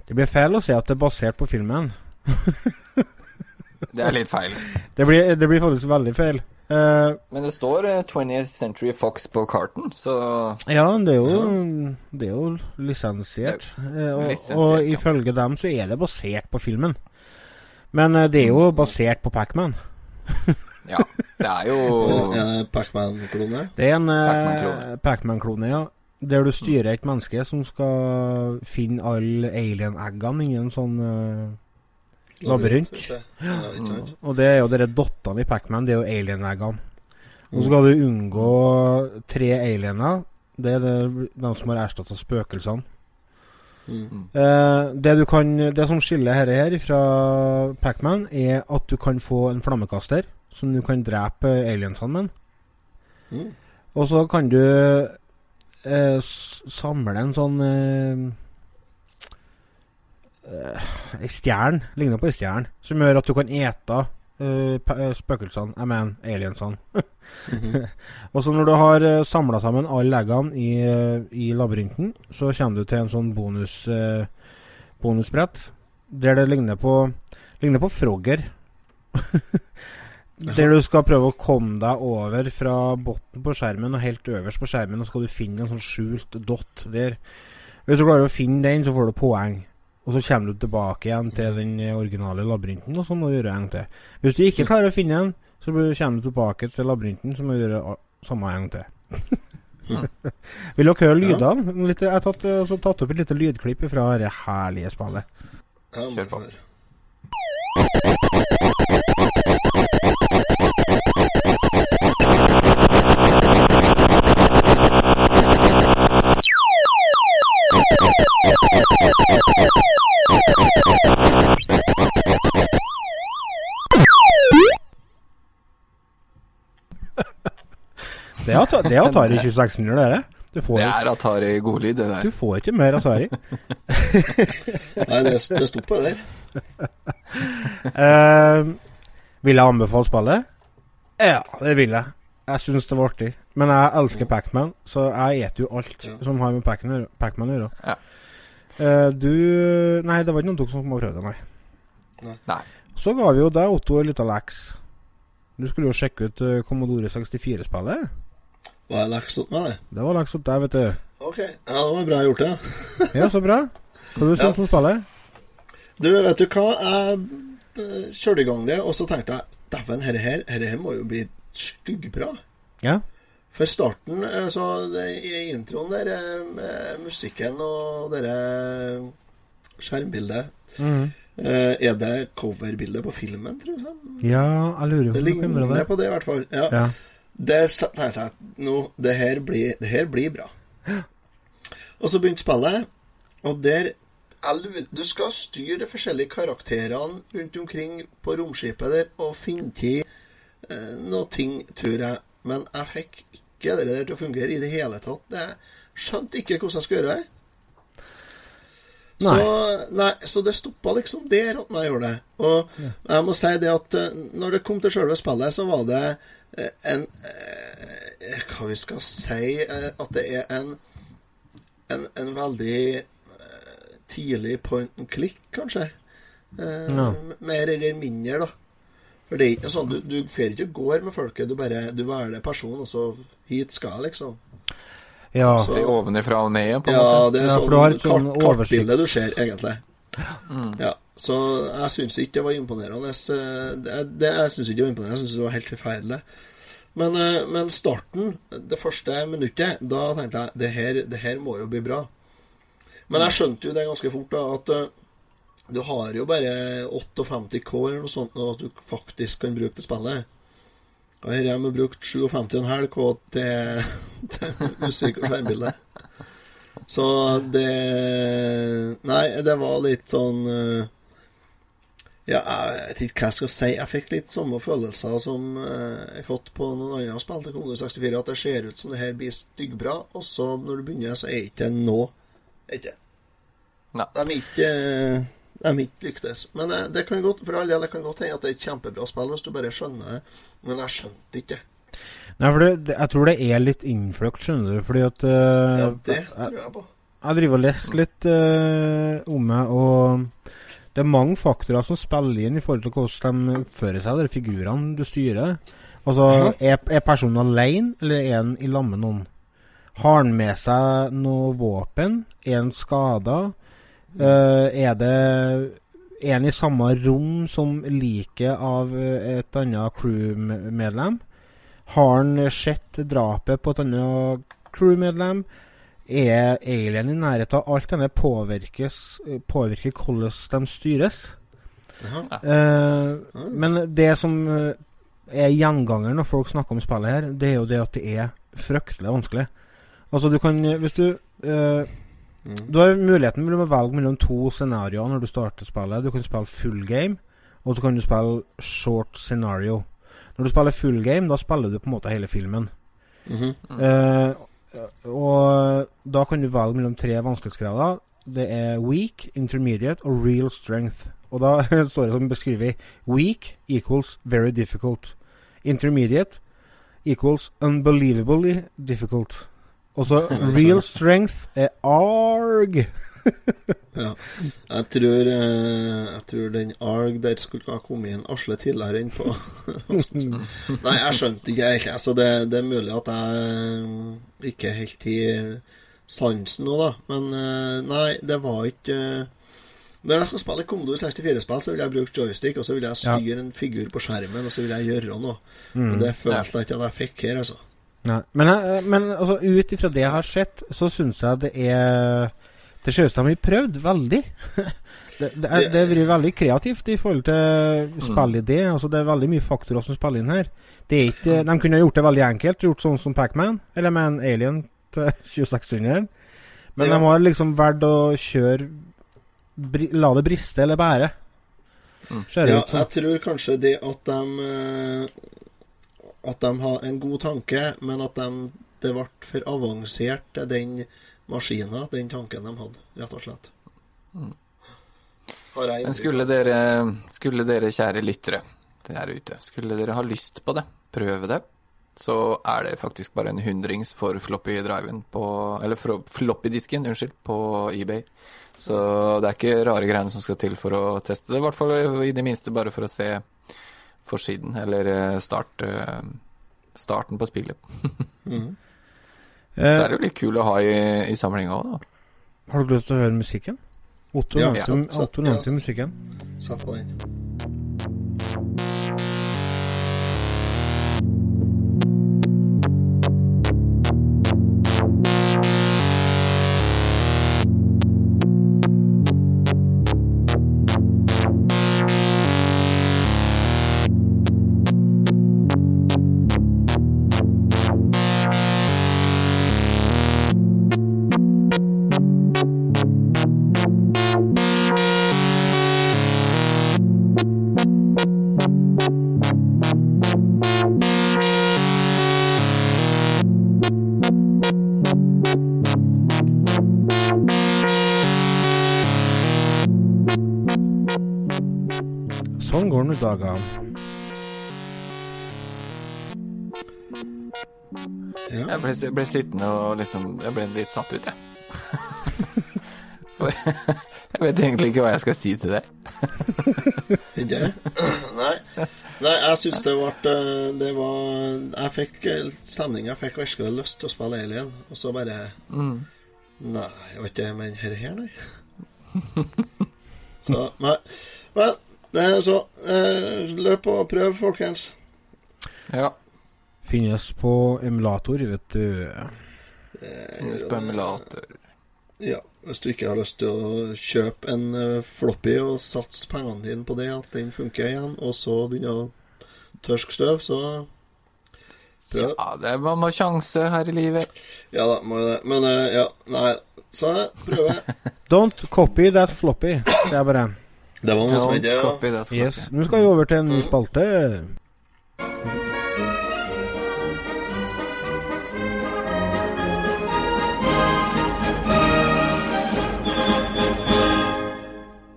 Det blir feil å si at det er basert på filmen. Det er litt feil. Det blir, det blir faktisk veldig feil. Uh, Men det står eh, 20th Century Fox på karten, så ja, det er jo, det er jo lisensiert. Eh, og, lisensiert, og ja. ifølge dem så er det basert på filmen. Men eh, det er jo basert på Pacman. ja. Det er jo En det Pacman-klone? Det er en eh, Pac-Man-klone. Pacman-klone, ja. Der du styrer et menneske som skal finne alle alien-eggene inni en sånn eh, labyrint. Ja. Og det er jo dere dottene i Pacman, det er jo alien-eggene. Og så skal du unngå tre aliener. Det er det, de som har erstatta spøkelsene. Mm. Eh, det, du kan, det som skiller dette her fra Pacman, er at du kan få en flammekaster som du kan drepe aliensene med. Mm. Og så kan du eh, samle en sånn eh, Ei stjerne, ligner på ei stjerne, som gjør at du kan ete uh, eh, spøkelsene, jeg mener aliensene. Mhm. Og så når du har samla sammen alle leggene i, eh, i labyrinten, så kommer du til en sånn bonus uh, bonusbrett der det ligner på ligner på Frogger. der du skal prøve å komme deg over fra bunnen på skjermen og helt øverst på skjermen, og så skal du finne en sånn skjult dot der. Hvis du klarer å finne den, så får du poeng. Og så kommer du tilbake igjen til den originale labyrinten, og så må du gjøre en til. Hvis du ikke klarer å finne den, så kommer du tilbake til labyrinten, så må du gjøre samme en til. Vil dere høre lydene? Litt, jeg har tatt, eh, tatt opp et lite lydklipp fra dette herlige spillet. Kjør på. Det er Ata- det er Atari 2600, dere. Du får, Det er Atari godlyd, det der. du får ikke mer Atari. Nei, det, det sto på der. uh, vil jeg anbefale spillet? Ja, det vil jeg. Jeg syns det var artig. Men jeg elsker Pacman, så jeg eter jo alt Ja. som har med Pac-Man å gjøre- Pac-Man å gjøre. Ja. Uh, du Nei, det var ikke noen dere som må prøve det, nei. Nei. Så ga vi jo deg, Otto, en liten leks. Du skulle jo sjekke ut uh, Commodore 64-spillet. Var jeg laks med det? Det var laks opp der, vet du. Ok, ja, det var bra gjort, det. Ja, så bra. Hva du syns Ja. om spillet? Du, vet du hva? Jeg eh, kjørte i gang det, og så tenkte jeg Dæven, herre her, herre her må jo bli styggbra. Ja. For starten, eh, så i introen der, eh, med musikken og dere skjermbildet mm. Er det coverbildet på filmen, tror jeg? Ja, jeg lurer på Det det ligner på det, i hvert fall. Ja. Ja. Der tenkte jeg at nå, det her blir, det her blir bra. Og så begynte spillet, og der Du skal styre de forskjellige karakterene rundt omkring på romskipet der og finne til eh, noe ting, tror jeg. Men jeg fikk ikke det der til å fungere i det hele tatt. Jeg skjønte ikke hvordan jeg skulle gjøre det. Nei. Så, nei, så det stoppa liksom der at jeg gjorde det. Og jeg må si det at eh, når det kom til selve spillet, så var det en eh, Hva vi skal si eh, At det er en en, en veldig eh, tidlig point and click, kanskje. Eh, Ja. Mer eller mindre, da. For det er ikke sånn, Du, du fer ikke og går med folket, du bare du velger person, og så hit skal liksom. Ja. Så, ovenifra og ned, på en Ja, måte. det er Ja, sånn, for du har et sånn kart, kartbilde du ser, egentlig. Ja, Så jeg syns ikke det var imponerende. Det, det, jeg syns ikke det var imponerende, jeg syns det var helt forferdelig. Men, eh, men starten, det første minuttet, da tenkte jeg det her, det her må jo bli bra. Men jeg skjønte jo det ganske fort, da, at eh, du har jo bare 58 K eller noe sånt, og at du faktisk kan bruke det spillet. Og her har vi brukt 57,5 K til, til musikk og skjermbilde. Så det Nei, det var litt sånn eh, Ja, jeg vet ikke hva jeg skal si. Jeg fikk litt samme følelser som eh, jeg har fått på noen andre spill til Commodore 64. At det ser ut som det her blir styggbra, og så når du begynner, så er det ikke nå. Ikke. Nei. De er ikke De er ikke lyktes. Men eh, det kan godt for all del, det kan godt hende at det er et kjempebra spill hvis du bare skjønner det. Men jeg skjønte ikke. Nei, for det, det, jeg tror det er litt innfløkt, skjønner du. Fordi at uh, Ja, det tror jeg på. jeg driver og leser litt uh, om meg, og det er mange faktorer som spiller inn i forhold til hvordan de oppfører seg, de figurene du styrer. Altså, er, er personen alene, eller er han i lag med noen? Har han med seg noe våpen? Er han skada? Uh, er det Er han i samme rom som liket av eh, et annet crewmedlem? Har han sett drapet på et annet crewmedlem? Er alien i nærheten av alt denne påvirkes, påvirker hvordan de styres? Jaha. Eh, men det som eh, er gjengangeren når folk snakker om spillet her, det er jo det at det er fryktelig vanskelig. Altså, du kan Hvis du eh, Mm. Du har muligheten til å velge mellom to scenarioer når du starter spillet. Du kan spille full game, og så kan du spille short scenario. Når du spiller full game, da spiller du på en måte hele filmen. Mhm. Eh, og da kan du velge mellom tre vanskelighetsgrader. Det er weak, intermediate og real strength. Og da står det som beskrevet weak equals very difficult. Intermediate equals unbelievably difficult. Og så real strength er arg. Ja. Jeg tror, eh, jeg tror den ARG der skulle ha kommet inn Asle tidligere enn på Nei, jeg skjønte ikke helt. Altså, det, det er mulig at jeg ikke er helt i sansen nå, da. Men eh, nei, det var ikke eh, Når jeg skal spille Commodore 64-spill, så vil jeg bruke joystick, og så vil jeg styre en figur på skjermen, og så vil jeg gjøre noe. Og det følte jeg ikke at jeg fikk her, altså. Nei. Men, jeg- men altså, ut ifra det jeg har sett, så syns jeg det er Det de har prøvd veldig. det, det, er, det blir veldig kreativt i forhold til spillidé. Altså, det er veldig mye faktorer som spiller inn her. Det er ikke, de kunne gjort det veldig enkelt, gjort sånn som Pacman, eller med en alien til 2600. Men Ja. de har liksom valgt å kjøre bri, La det briste eller bære. Det Ja, jeg tror kanskje det at de eh, At de har en god tanke, men at de, det ble for avansert, den maskina, den tanken de hadde, rett og slett. Mm. Men skulle dere, skulle dere kjære lyttere der ute, skulle dere ha lyst på det, prøve det, så er det faktisk bare en hundrings for floppy driven på Eller floppy-disken, unnskyld, på eBay. Så det er ikke rare greiene som skal til for å teste det. I hvert fall i det minste bare for å se forsiden, eller eh, start, eh, starten på spillet. Mhm. Så er det jo litt kul å ha i, i samlinga òg, da. har du lyst til å høre musikken? Otto Ja, nevnte ja, musikken. Sett på den. Dager. Ja. Jeg ble, jeg ble sittende og liksom Jeg ble litt satt ut, jeg. For jeg vet egentlig ikke hva jeg skal si til det. Ikke? Nei. Nei, jeg syns det ble eh, Det var Jeg fikk eh, stemning. Jeg fikk virkelig lyst til å spille Alien, og så bare Mm. Nei, jeg vet ikke Men her, her nei. Så men, Men så eh, Løp og prøv, folkens. Ja. Finnes på emulator, vet du. Finnes på emulator. Ja, hvis du ikke har lyst til å kjøpe en eh, floppy og satse pengene dine på det, at den funker igjen, og så begynne å tørske støv, så prøv. Ja, det er, bare må sjanse her i livet. Ja da, må jo det. Men eh, ja, nei. Så prøver jeg. Don't copy that floppy. Det er bare Det var noe som het ja. copy that. Yes. Nå skal vi over til en ny spalte.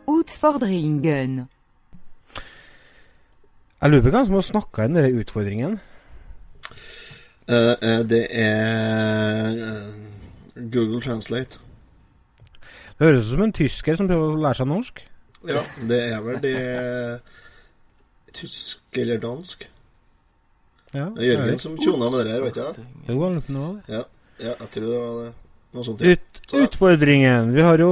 Utfordringen. Jeg lurer på hvem som har snakka inn denne utfordringen. Uh, uh, det er eh, Google Translate. Det høres ut som en tysker som prøver å lære seg norsk. Ja, det er vel det Tysk eller dansk? Ja, Det er Jørgen som tjona med det her, vet du? det? Jo. Ja, ja, jeg tror det var det. Noe sånt. ja. Ut, utfordringen. Vi har jo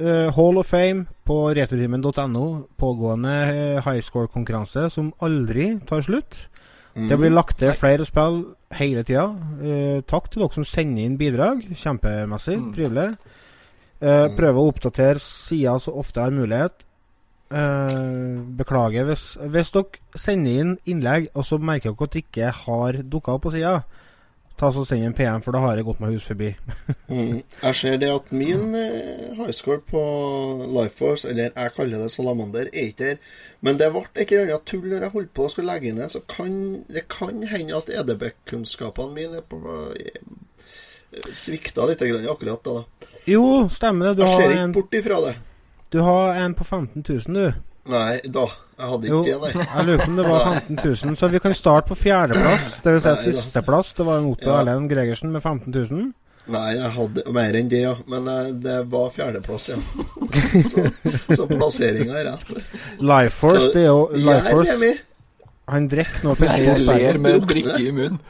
uh, Hall of Fame på returtimen.no. Pågående uh, high score-konkurranse som aldri tar slutt. Det blir lagt til flere spill hele tida. Uh, takk til dere som sender inn bidrag. Kjempemessig. Mm. Trivelig. Eh, prøve å oppdatere sida så ofte jeg har mulighet. Uh, beklager hvis, hvis dere sender inn innlegg, og så merker dere at det ikke har dukka opp på sida. Ta så Send en PM, for da har jeg gått meg hus forbi. Mm. Jeg ser det at min eh, high score på Life Force, eller jeg kaller det Salamander, er ikke der. Men det ble ikke annet tull når jeg holdt på å skulle legge inn en, så kan det kan hende at EDB-kunnskapene mine på, svikta litt akkurat da. Jo, stemmer det. Du Jeg ser ikke en, bort ifra det. du har en på 15 000, du. Nei, da. Jeg hadde ikke det, nei. jeg lurer på om det var Nei. 15 000. Så vi kan starte på fjerdeplass. Det vil si sisteplass. Det var en Otto Ja. Erlend Gregersen med 15 000. Nei, jeg hadde mer enn det, ja. Men eh, det var fjerdeplass, ja. så så plasseringa er rett. Life Force, det er jo Life Force. Han drikker på Nei, jeg ler med en brikke i munnen.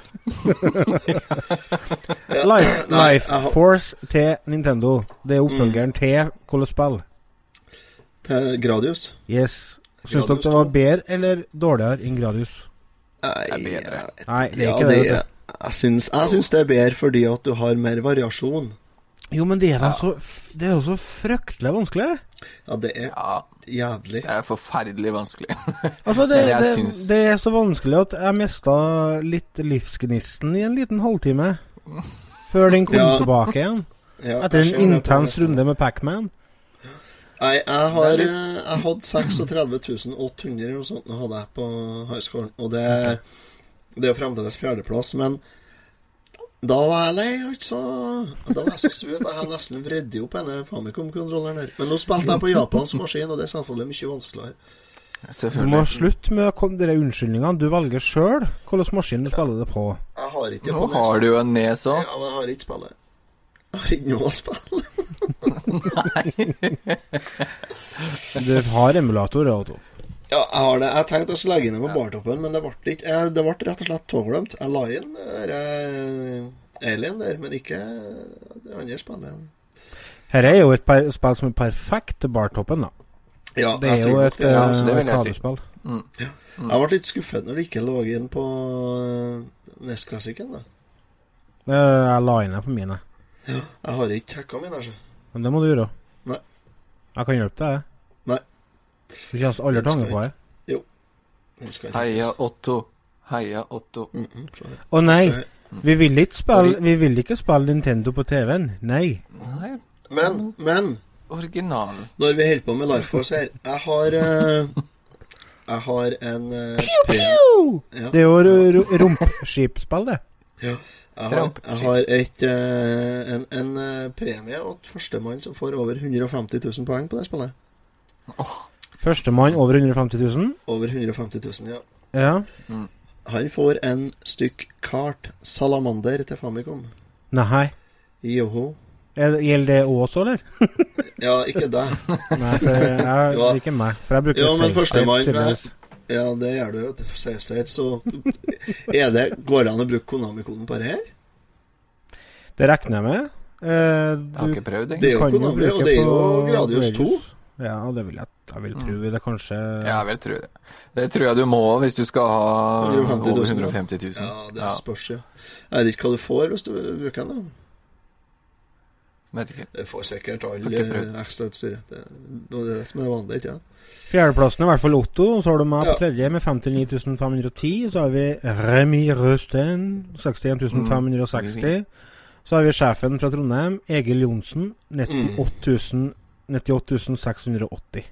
Ja, Life, nei, Life Force til Nintendo. Det er oppfølgeren til hvilket spill? Til Gradius. Yes. Syns dere det var bedre eller dårligere enn Gradius? Nei, Det Nei, det er Ja, ikke det. det er, jeg, syns, jeg syns det er bedre fordi at du har mer variasjon. Jo, men det er, ja. så, det er jo så fryktelig vanskelig. Ja, det er Ja, jævlig. det er forferdelig vanskelig. Altså, det, det, syns- det er så vanskelig at jeg mista litt livsgnisten i en liten halvtime. Før den kom Ja. tilbake igjen. Ja, Etter en intens runde med Pacman. Nei, jeg har Jeg hadde 36 800 og sånt nå hadde jeg på high. Og det, det er fremdeles fjerdeplass, men da var jeg lei, altså. Da var jeg så sur at jeg hadde nesten vridd opp hele Famicom-kontrolleren her. Men nå spilte jeg på japansk maskin, og det er selvfølgelig mye vanskeligere. Du må slutte med de unnskyldningene. Du velger sjøl hvilken maskin du spiller det på. Jeg har ikke Nå har du jo en nes òg. Ja, men jeg har ikke spillet. Jeg har ikke noe å spille. Nei. Du har emulator, Otto. Ja, jeg har det. Jeg tenkte jeg skulle legge inn det på bartoppen, men det ble ikke jeg, Det ble rett og slett tåglemt. Jeg la inn eh, Alien der, men ikke det andre spillet. Her er jo et spill som er perfekt til bartoppen, da. Ja, Det er jo et det. Ja, eh, så det vil jeg si. arkadespill. Jeg ble litt skuffet når det ikke lå inn på. Eh, Jeg la inn det på mine. Jeg har ikke hacka mine, altså. Men det må du gjøre. Nei. Jeg kan hjelpe deg. Du Den skal tanger på deg. Den Heia Otto. Heia Otto. Mm -mm, sorry. Å nei, jeg- vi vil ikke spille Vi vil ikke spille Nintendo på TV-en. Nei. Nei, Men, men original. Når vi holder på med Life Force her Jeg har uh, Jeg har en uh, Ja. Det er jo ru- ru- rumpeskipspill, det. Ja. Jeg har, jeg har et, uh, en, en uh, premie til førstemann som får over 150 000 poeng på det spillet. Førstemann over 150 000. Over 150 000, ja. Ja. Han får en stykk kart salamander til Famicom. Nei. Joho. Er det- Gjelder det også, eller? Ja, ikke deg. Nei, for jeg, Ja. ikke meg. For jeg bruker Ja, men førstemann. Ja, det gjør du jo. Safe State, så er det, Går det an å bruke Konami-koden på det her? Det regner jeg med. Eh, du, har ikke prøvd, Det er jo Konami, og det er jo Gradius 2. Ja, det vil jeg, jeg vil tro det kanskje Ja, jeg vil tro det. Det tror jeg du må hvis du skal ha 150 000, over 150 000. Ja, det spørs, ja. Jeg vet ikke hva du får hvis du bruker den. Vet ikke. Det får sikkert alle ekstrautstyret. Det, det er det som er vanlig, ikke sant? Fjerdeplassen er i hvert fall Otto, og så har du meg på tredje med 59 510. Så har vi Remi Røsten, 61 Mm. 560. Så har vi sjefen fra Trondheim, Egil Johnsen, 98 000 98 680.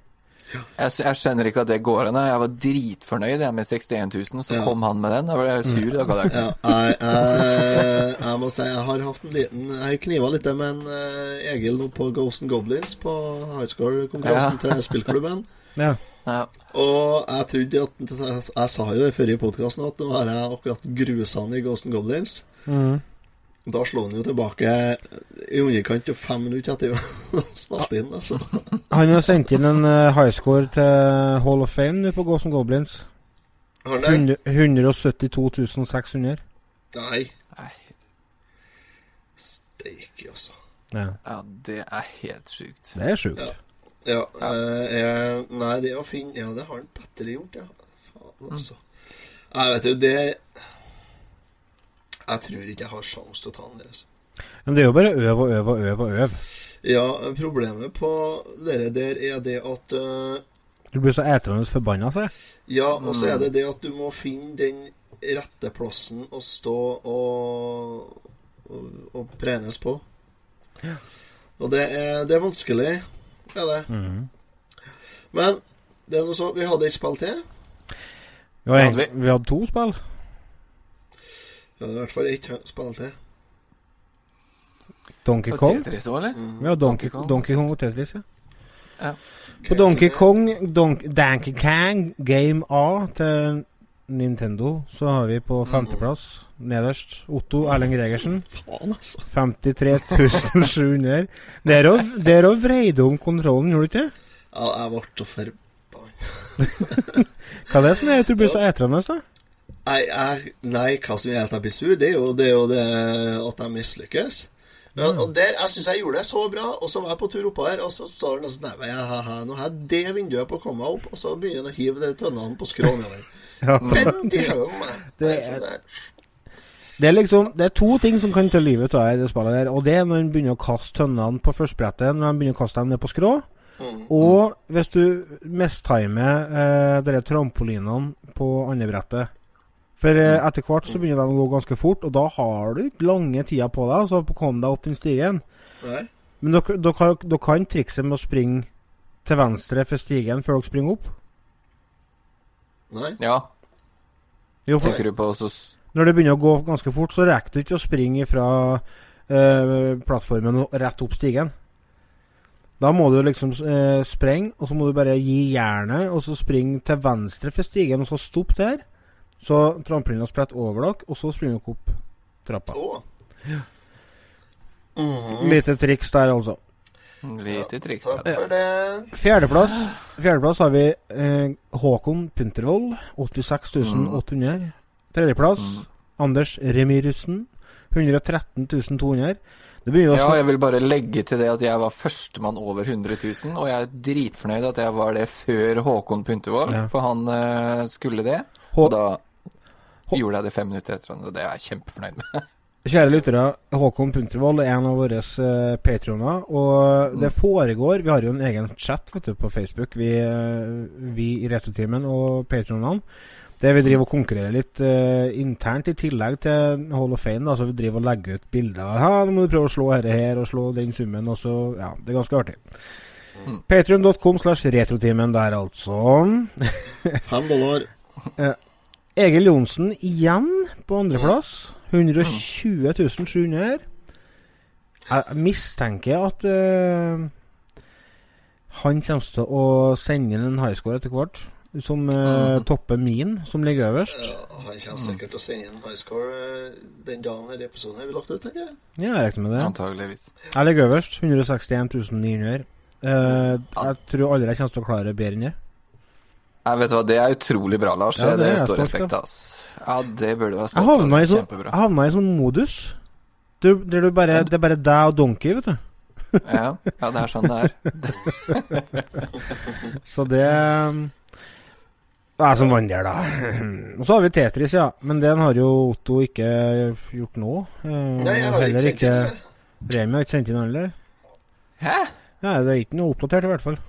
Jeg, jeg skjønner ikke at det går an. Jeg var dritfornøyd jeg, med 61 000, så Ja. kom han med den. Da ble jeg sur. Da gadd jeg Ja, jeg, jeg, jeg må si jeg har hatt en liten Jeg kniva litt med en eh, Egil nå på Ghost and Goblins på highscore-konkurransen Ja. til spillklubben. Ja. Ja. Og jeg trodde at Jeg, sa jo i forrige podkast at nå har jeg akkurat grusa han i Ghost and Goblins. Mhm. Da slo han jo tilbake i underkant av fem minutter etter at har spilte inn. Altså. Han har sendt inn en highscore high score til Hall of Fame nå på Gåsen and Goblins. Har han det? 172 600. Nei. Nei. Steike, altså. Ja, Ja, det er helt sjukt. det er sjukt. Ja. Ja, eh, jeg, Nei, det å finne Ja, det har han bedre gjort, ja. Faen, altså. Jeg vet jo, det Jeg tror ikke jeg har sjanse til å ta den der. Altså. Men det er jo bare øv og øv og øv og øv. Ja, problemet på dere der er det at uh, Du blir så etende forbanna, altså. Ja, og så er det det at du må finne den rette plassen å stå og, og, og prenes på. Og det er, det er vanskelig, det er det. Mm. Men det er noe så, vi hadde et spill til. Vi, Ja, vi- vi hadde to spill. Vi hadde i hvert fall ett spill til. Donkey Og Kong. Tetris også, eller? Mm. Ja, Donkey, Donkey Kong. Donkey Kong og Tetris, ja. Ja. På Donkey Kong, Donk, Donkey Kong Game A til Nintendo, så har vi på femteplass, nederst, Otto Erlend Gregersen. Faen, altså. 53 700. Der òg vrei du om kontrollen, gjorde du ikke? det? Ja, jeg ble så forbanna. Hva er det som er at du blir så etrende, da? Nei, er nei, hva som gjør at jeg blir sur, det er jo det, er jo det at jeg mislykkes. Ja, og der, Jeg syns jeg gjorde det så bra, og så var jeg på tur oppå her, og så står ja, ja, Nå har jeg det vinduet på å komme meg opp, og så begynner han å hive de tønnene på skrå nedover. Ja, meg! Det er- det- er liksom Det er to ting som kan ta livet av deg i det spillet der. Og det er når en begynner å kaste tønnene på førstebrettet, når en begynner å kaste dem ned på skrå. Og hvis du mistimer eh, de trampolinene på andre brettet. For eh, etter hvert så begynner de å gå ganske fort, og da har du ikke lange tida på deg altså, på å komme deg opp den stigen. Nei. Men dere, kan trikset med å springe til venstre for stigen før dere springer opp. Nei. Ja, Jo, for, tenker du på også Når det begynner å gå ganske fort, så rekker du ikke å springe fra eh, plattformen og rett opp stigen. Da må du liksom eh, sprenge, og så må du bare gi jernet, og så springe til venstre for stigen, og så stopp der. Så trampolina spretter over dere, og så springer dere opp trappa. Å. Mhm. Lite triks der, altså. lite triks. Takk der. for det. Fjerdeplass Fjerdeplass har vi eh, Håkon Puntervold, 86 800. Tredjeplass Anders Remirussen, 113 200. Det begynner Ja, jeg vil bare legge til det at jeg var førstemann over 100 000, og jeg er dritfornøyd at jeg var det før Håkon Puntervold, Ja. for han eh, skulle det. Hå- Og da gjorde jeg det fem minutter etter han, og det er jeg kjempefornøyd med. Kjære lyttere, Håkon Puntervold er en av våre uh, patroner. Og det foregår Vi har jo en egen chat vet du, på Facebook, vi, eh, vi i Retrotimen og patronene. Der vi driver og konkurrerer litt uh, internt, i tillegg til Hall of Fame. Da, så vi driver og legger ut bilder. Ja, nå må du prøve å slå dette her, og slå den summen. Og så, ja, Det er ganske artig. Mm. Patreon.com slash retrotimen der, altså. Fem dollar. Egil Johnsen igjen på andreplass. 120 700. Jeg mistenker at uh, Han kommer til å sende inn en highscore etter hvert, som uh, topper min, som ligger øverst. Ja, han kommer sikkert til å sende inn highscore eh, den dagen denne episoden blir lagt ut, tenker jeg. Ja, jeg regner med det. Antageligvis. Jeg ligger øverst. 161 900. Uh, jeg tror aldri jeg kommer til å klare bedre enn det. Jeg vet hva, Det er utrolig bra, Lars. Ja, det det, er står respekt av. Ja, det burde du være stolt av. havna i, er så, jeg havna i sånn modus. Du, der du bare, det er bare deg og Donkey, vet du. Ja, ja, det er sånn det er. Så det Det er som vandrer, da. Og så har vi Tetris, ja. Men den har jo Otto ikke gjort nå. Eh, Nei, jeg har heller ikke det. Remi har ikke sendt inn heller. Hæ? Ja, det er ikke noe oppdatert, i hvert fall.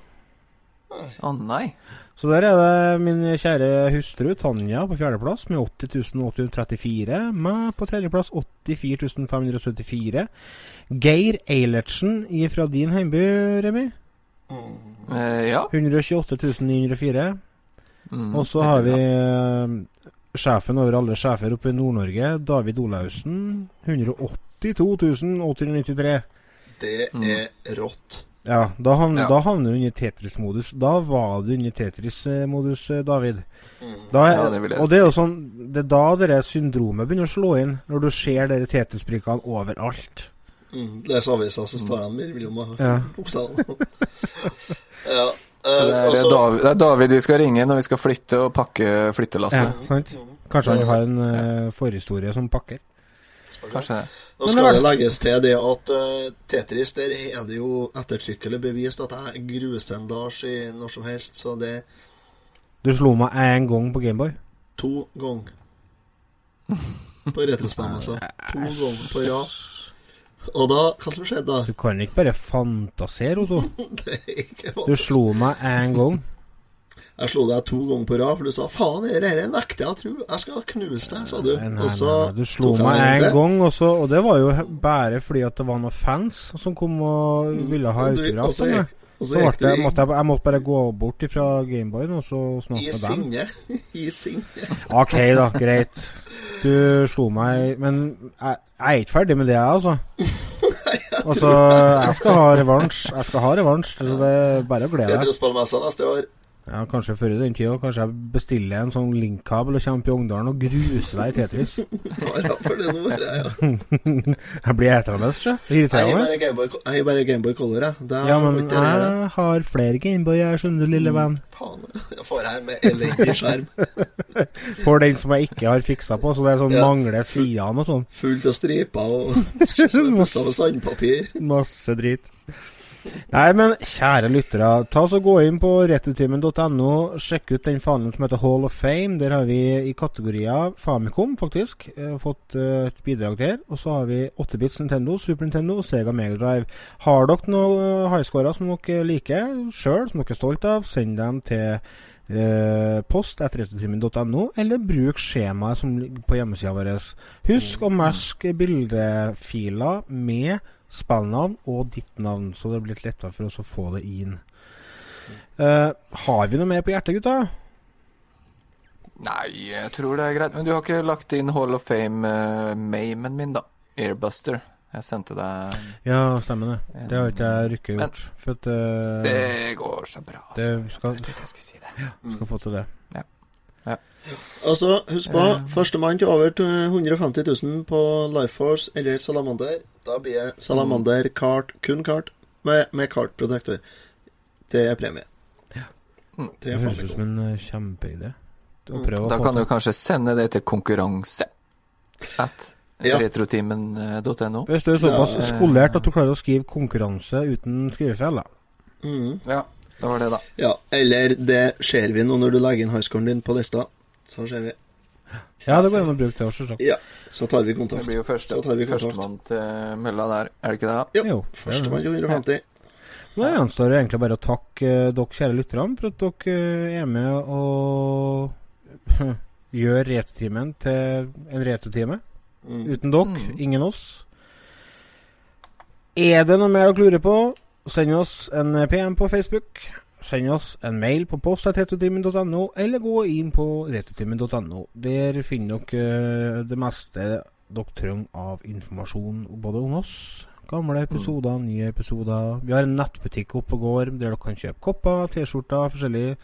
Å nei. Så der er det min kjære hustru Tanja på fjerdeplass med 80 834. Meg på tredjeplass 84.574. Geir Eilertsen fra din heimby, Remi. Mm, ja. 128.904. Mm, Og så har vi eh, sjefen over alle sjefer oppe i Nord-Norge, David Olaussen. 182 893. Det Mm. er rått. Ja, da, havn, Ja. da havner du under Tetris-modus. Da var du under Tetris-modus, eh, David. Mm. Da Ja, det vil jeg og det er jo sånn Det er da det syndromet begynner å slå inn, når du ser de Tetris-brikkene overalt. Mm. er avisa, så står de mellom Ja. bokstavene. ja. Eh, det, er altså- David, det er David vi skal ringe når vi skal flytte og pakke flyttelasset. Ja, sant? Kanskje han har en uh, forhistorie som pakker. Kanskje det. Men skal det det legges til det at uh, Tetris, der er det jo ettertrykkelig bevist at jeg gruser en Lars i når som helst, så det Du slo meg én gang på Gameboy. to ganger på retrospillmessa. To ganger på rad. Og da Hva som skjedde da? Du kan ikke bare fantasere, Otto. Det er ikke Du slo meg én gang. Jeg slo deg to ganger på rad, for du sa 'faen, dette nekter jeg å tro'. Jeg skal knuse deg, sa du. Nei, nei, nei, nei. Du slo meg en én gang, og, så, og det var jo bare fordi at det var noen fans som kom og ville ha Og autograf. så gikk- så det, du måtte jeg, jeg måtte bare gå bort fra Gameboyen og så snakke I med dem. sinne. I sinne. OK, da. Greit. Du slo meg Men jeg, jeg er ikke ferdig med det, jeg, altså. Altså, jeg skal ha revansj. Jeg skal ha revansj. Så det er bare å glede deg. Retrospillmessa neste år. Ja, Kanskje før i den tida. Kanskje jeg bestiller en sånn linkkabel og kommer til i Ongdalen og gruser deg i Tetris. Fara for det er jeg, ja. jeg blir etende, sjø. Det Jeg har bare. Gameboy Color, jeg. Ja, men jeg har flere Gameboy, jeg skjønner du, lille venn. Faen, jeg får her med elendig skjerm. For den som jeg ikke har fiksa på, så det er sånn Ja. mangler sidene og sånn. Fullt av striper og med sandpapir. Masse drit. Nei, men kjære lyttere, ta oss og gå inn på returtimen.no, sjekk ut den fanen som heter Hall of Fame. Der har vi i kategorier Famicom, faktisk, eh, fått eh, et bidrag der. Og så har vi 8-bits Nintendo, Super Nintendo og Sega Megadrive. Har dere noen highscorer som dere liker sjøl, som dere er stolt av, send dem til eh, post etter returtimen.no, eller bruk skjemaet som ligger på hjemmesida vår. Husk å merke bildefiler med spillnavn og ditt navn, så det blir litt lettere for oss å få det inn. Uh, har vi noe mer på hjertet, gutta? Nei, jeg tror det er greit. Men du har ikke lagt inn Hall of Fame-mamen min, da? Airbuster. Jeg sendte deg Ja, stemmer det. Det har ikke jeg rykket Men- gjort. For at uh, Det går så bra. det Altså. skal, Jeg trodde jeg skulle si det. skal få til det. Altså, husk på, uh, førstemann til over til 150 000 på Life Force eller Salamander. Da blir det Salamander kart, kun kart, med, med kartprotektor. Det er premie. Mm. Det Det er høres ut som en eh, kjempeidé. Mm. Da kan du kanskje sende det til konkurranse at Ja. retrotimen.no. Hvis du er såpass Ja. skolert at du klarer å skrive konkurranse uten skrivefeil, da. mm. Ja, det var det, da. Ja, eller det ser vi nå når du legger inn highscoren din på lista. Så ser vi. Ja, det går an å bruke det også, så. Ja, så tar vi Det kontakt. blir jo første, Så tar vi kontakt. førstemann til mølla der, er det ikke det? Jo. Jo, førstemann til 150. Nå gjenstår det egentlig bare å takke eh, dere kjære lytterne for at dere eh, er med og gjør retotimen til en retotime. Mm. Uten dere, Mm. ingen oss. Er det noe mer dere lurer på, send oss en PM på Facebook. Send oss en mail på post.retrotimen.no, eller gå inn på retrotimen.no. Der finner dere eh, det meste dere trenger av informasjon både om oss, Gamle episoder, nye episoder. Vi har en nettbutikk oppe og går der dere kan kjøpe kopper, T-skjorter, forskjellige,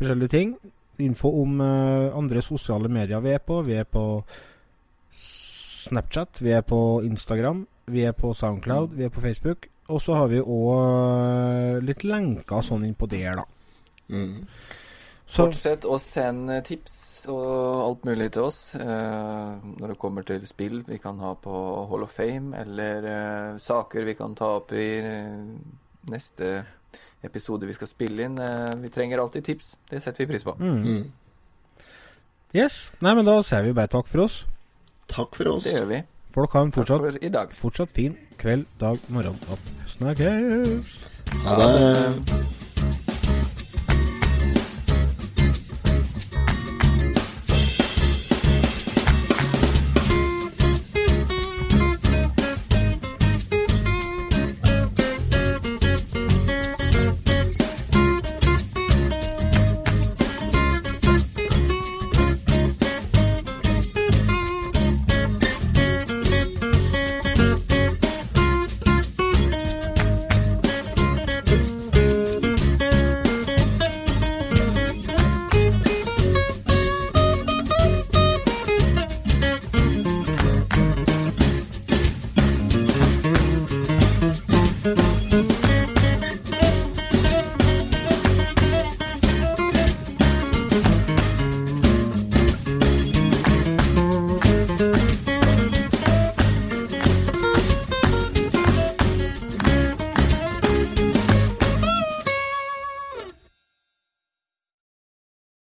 forskjellige ting. Info om uh, andre sosiale medier vi er på. Vi er på Snapchat, vi er på Instagram, vi er på Soundcloud, vi er på Facebook. Og så har vi òg litt lenker sånn innpå der, da. Mm. Så Fortsett å sende tips og alt mulig til oss eh, når det kommer til spill vi kan ha på Hall of Fame, eller eh, saker vi kan ta opp i eh, neste episode vi skal spille inn. Eh, vi trenger alltid tips. Det setter vi pris på. mm. Mm. Yes. Nei, men da sier vi bare takk for oss. Takk for oss. Det gjør vi. Folk har en fortsatt, for i dag. fortsatt fin kveld, dag, morgen. Snakkes! Ha det.